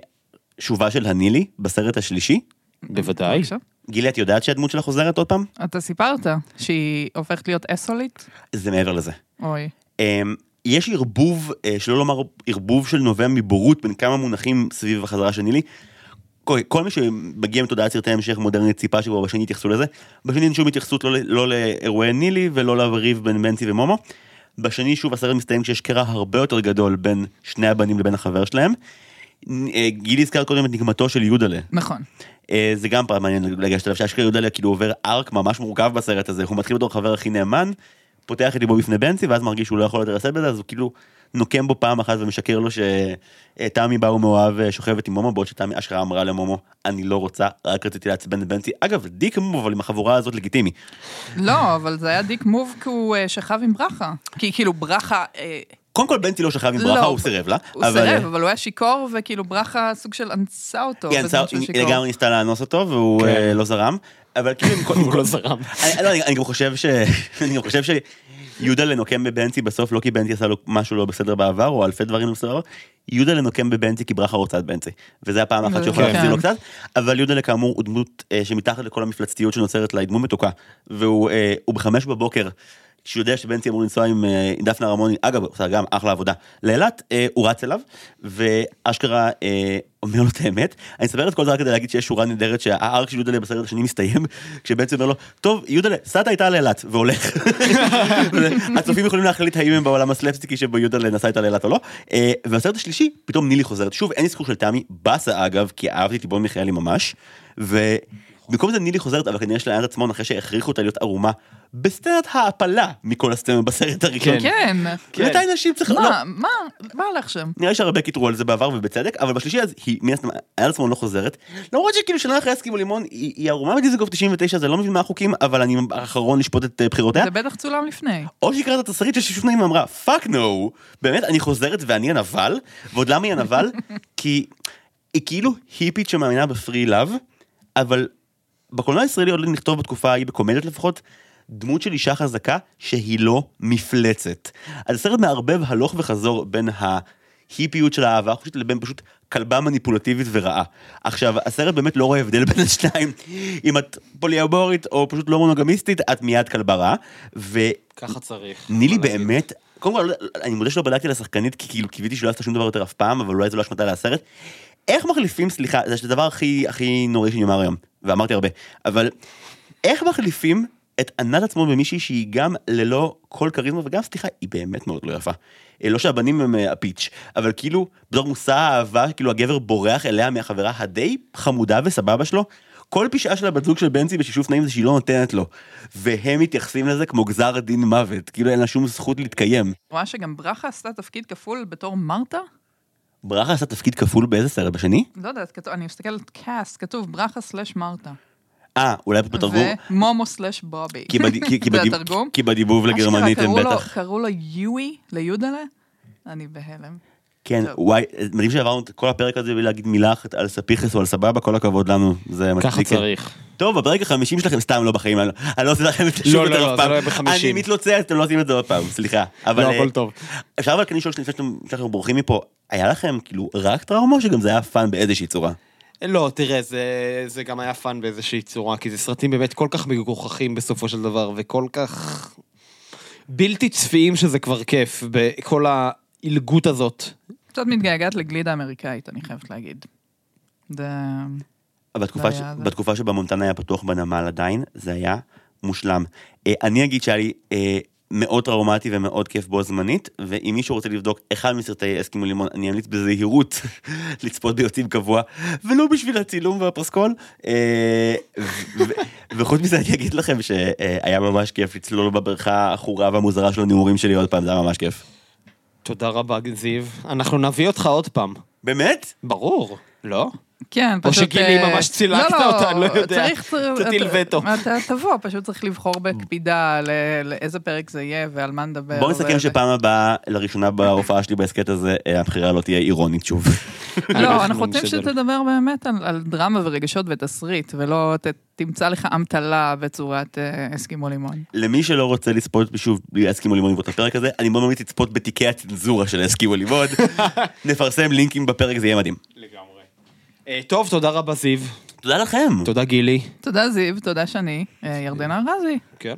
שובה של הנילי בסרט השלישי. בוודאי. גילי, את יודעת שהדמות שלה חוזרת עוד פעם? אתה סיפרת שהיא הופכת להיות אסולית? זה מעבר לזה. אוי. אמ, יש ערבוב, אה, שלא לומר ערבוב של נובע מבורות בין כמה מונחים סביב החזרה של נילי. כל, כל מי שמגיע מתודעת סרטי המשך מודרנית ציפה שכבר בשני יתייחסו לזה. בשני אין שום התייחסות לא, לא לאירועי נילי ולא לריב בין בנצי ומומו. בשני שוב הסרט מסתיים כשיש קרע הרבה יותר גדול בין שני הבנים לבין החבר שלהם. אה, גילי הזכרת קודם את נגמתו של יודלה. נכון. אה, זה גם פעם מעניין לגשת אליו, שאשכרה יהודה כאילו עובר ארק ממש מורכב בסרט הזה, הוא מתחיל בתור חבר הכי נאמן, פותח את ליבו בפני בנצי, ואז מרגיש שהוא לא יכול יותר לשאת בזה, אז הוא כאילו נוקם בו פעם אחת ומשקר לו שתמי בא ומאוהב אה, שוכבת עם מומו, בעוד שתמי אשכרה אמרה למומו, אני לא רוצה, רק רציתי לעצבן את בנצי. אגב, דיק מוב, אבל עם החבורה הזאת לגיטימי. לא, אבל זה היה דיק מוב כי הוא שכב עם ברכה. כי כאילו ברכה... קודם כל בנצי לא שכב עם לא, ברכה, הוא סירב לה. הוא אבל, סירב, אה, אבל הוא היה שיכור, וכאילו ברכה סוג של אנסה אותו. היא בזמן אנסה- שהוא היא. לגמרי ניסתה לאנוס אותו והוא כן. אה, לא זרם, אבל כאילו, הוא לא זרם. אני, לא, אני, אני גם חושב ש... אני גם חושב ש... יהודה לנוקם בבנצי בסוף לא כי בנצי עשה לו משהו לא בסדר בעבר או אלפי דברים לא בסדר בעבר. יהודה לנוקם בבנצי כי ברכה רוצה את בנצי. וזה הפעם האחת שיכולה כן. להחזיר לו קצת. אבל יהודה כאמור הוא דמות אה, שמתחת לכל המפלצתיות שנוצרת לה היא דמות מתוקה. והוא הוא בחמש בבוקר. כשהוא יודע שבנצי אמור לנסוע עם אה, דפנה רמוני, אגב, עושה גם אחלה עבודה, לאילת, אה, הוא רץ אליו, ואשכרה אה, אומר לו את האמת. אני אספר את כל זה רק כדי להגיד שיש שורה נהדרת שהארק של יודלה בסרט השני מסתיים, כשבנצי אומר לו, טוב, יודלה, סעת איתה לאילת, והולך. הצופים יכולים להחליט האם הם בעולם הסלפסטיקי שבו יודלה נסע איתה לאילת או לא. והסרט השלישי, פתאום נילי חוזרת. שוב, אין לי זכור של תמי, באסה אגב, כי אהבתי את ליבון מיכאלי ממש. ו... במקום זה נילי חוזרת, אבל כנראה שלענת עצמון אחרי שהכריחו אותה להיות ערומה בסצנת העפלה מכל הסצנות בסרט הראשון. כן. מתי נשים צריכות... לא, מה, מה, מה הולך שם? נראה לי שהרבה קיטרו על זה בעבר ובצדק, אבל בשלישי אז היא מן הסתם, ענת עצמון לא חוזרת. למרות שכאילו שנה אחרי הסכימו לימון, היא ערומה בדיזנגוף 99, זה לא מבין מה החוקים, אבל אני האחרון לשפוט את אה, בחירותיה. זה בטח צולם לפני. או שהיא קוראת את התסריט ששוב נעים אמרה, fuck no, באמת, אני חוזרת ואני הנבל, ועוד למה היא הנבל? כי היא כאילו היפית שמאמינה ב free love, אבל בקולנוע הישראלי עוד לא נכתבו בתקופה ההיא, בקומדיות לפחות, דמות של אישה חזקה שהיא לא מפלצת. אז הסרט מערבב הלוך וחזור בין ההיפיות של האהבה החושית לבין פשוט כלבה מניפולטיבית ורעה. עכשיו, הסרט באמת לא רואה הבדל בין השניים. אם את פוליאבורית או פשוט לא מונוגמיסטית, את מיד כלבה רעה. ו... ככה צריך. נילי? באמת, קודם כל, אני מודה שלא בדקתי לשחקנית, כי כאילו קיוויתי שלא עשתה שום דבר יותר אף פעם, אבל אולי זו לא אשמתה להסרט. איך מחליפים, סליחה, זה הדבר הכי הכי נוראי שאני אומר היום, ואמרתי הרבה, אבל איך מחליפים את ענת עצמו במישהי שהיא גם ללא כל כריזמה, וגם, סליחה, היא באמת מאוד לא יפה. אה, לא שהבנים הם אה, הפיץ', אבל כאילו, בתור מושא האהבה, כאילו הגבר בורח אליה מהחברה הדי חמודה וסבבה שלו, כל פשעה של הבת זוג של בנצי בשישוף נעים זה שהיא לא נותנת לו. והם מתייחסים לזה כמו גזר דין מוות, כאילו אין לה שום זכות להתקיים. רואה שגם ברכה עשתה תפקיד כפול בתור מרתה? ברכה עשה תפקיד כפול באיזה סרט? בשני? לא יודעת, אני מסתכלת קאסט, כתוב ברכה סלש מרתה. אה, אולי בתרגום? ומומו סלש בובי. כי זה התרגום? כי בדיבוב לגרמנית הם בטח... קראו לו יואי, ליודלה? אני בהלם. כן, טוב. וואי, מדהים שעברנו את כל הפרק הזה בלי להגיד מילה אחת על ספיחס או על סבבה, כל הכבוד לנו, זה ככה מצחיק. צריך. טוב, בפרק החמישים שלכם סתם לא בחיים, אני לא- אני לא עושה לכם את זה שוב לא, יותר לא, אף פעם. לא. אני מתלוצץ, אתם לא עושים את זה עוד פעם, סליחה. אבל לא, אה, הכל טוב. אפשר אבל כן לשאול לפני שאתם בורחים מפה, היה לכם כאילו רק טראומה או שגם זה היה fun באיזושהי צורה? לא, תראה, זה, זה גם היה fun באיזושהי צורה, כי זה סרטים באמת כל כך מגוחכים בסופו של דבר, וכל כך בלתי צפיים שזה כבר כיף, בכל העילגות הזאת. קצת מתגעגעת לגלידה אמריקאית, אני חייבת להגיד. זה... בתקופה, זה ש... זה. בתקופה שבה מונטנה היה פתוח בנמל עדיין, זה היה מושלם. אה, אני אגיד שהיה לי אה, מאוד טראומטי ומאוד כיף בו זמנית, ואם מישהו רוצה לבדוק אחד מסרטי אסקימו לימון, אני אמליץ בזהירות לצפות ביוצאים קבוע, ולא בשביל הצילום והפרסקול. אה, וחוץ מזה אני אגיד לכם שהיה ממש כיף לצלול בבריכה העכורה והמוזרה של הנעורים שלי עוד פעם, זה היה ממש כיף. תודה רבה, זיו. אנחנו נביא אותך עוד פעם. באמת? ברור, לא? כן, או פשוט... שגילי אה, ממש צילקת אותה, אני לא יודע. צריך... תטיל אתה- וטו. אתה תבוא, פשוט צריך לבחור בקפידה לאיזה פרק זה יהיה ועל מה נדבר. בוא נסכם שפעם הבאה, לראשונה בהופעה שלי בהסכת הזה, אה, הבחירה לא תהיה אירונית שוב. לא, אנחנו רוצים. שתדבר באמת על, על דרמה ורגשות ותסריט, ולא ת, תמצא לך אמתלה בצורת אה, אסקימו לימון. למי שלא רוצה לצפות שוב בלי אסקימו לימון לראות את הפרק הזה, אני מאוד ממליץ לצפות בתיקי הצנזורה של אסקימו לימון. נפרסם לינקים בפרק, זה יהיה מדהים. לגמרי. אה, טוב, תודה רבה, זיו. תודה לכם. תודה, גילי. תודה זיו, תודה שני, אה, ירדנה ארזי. כן.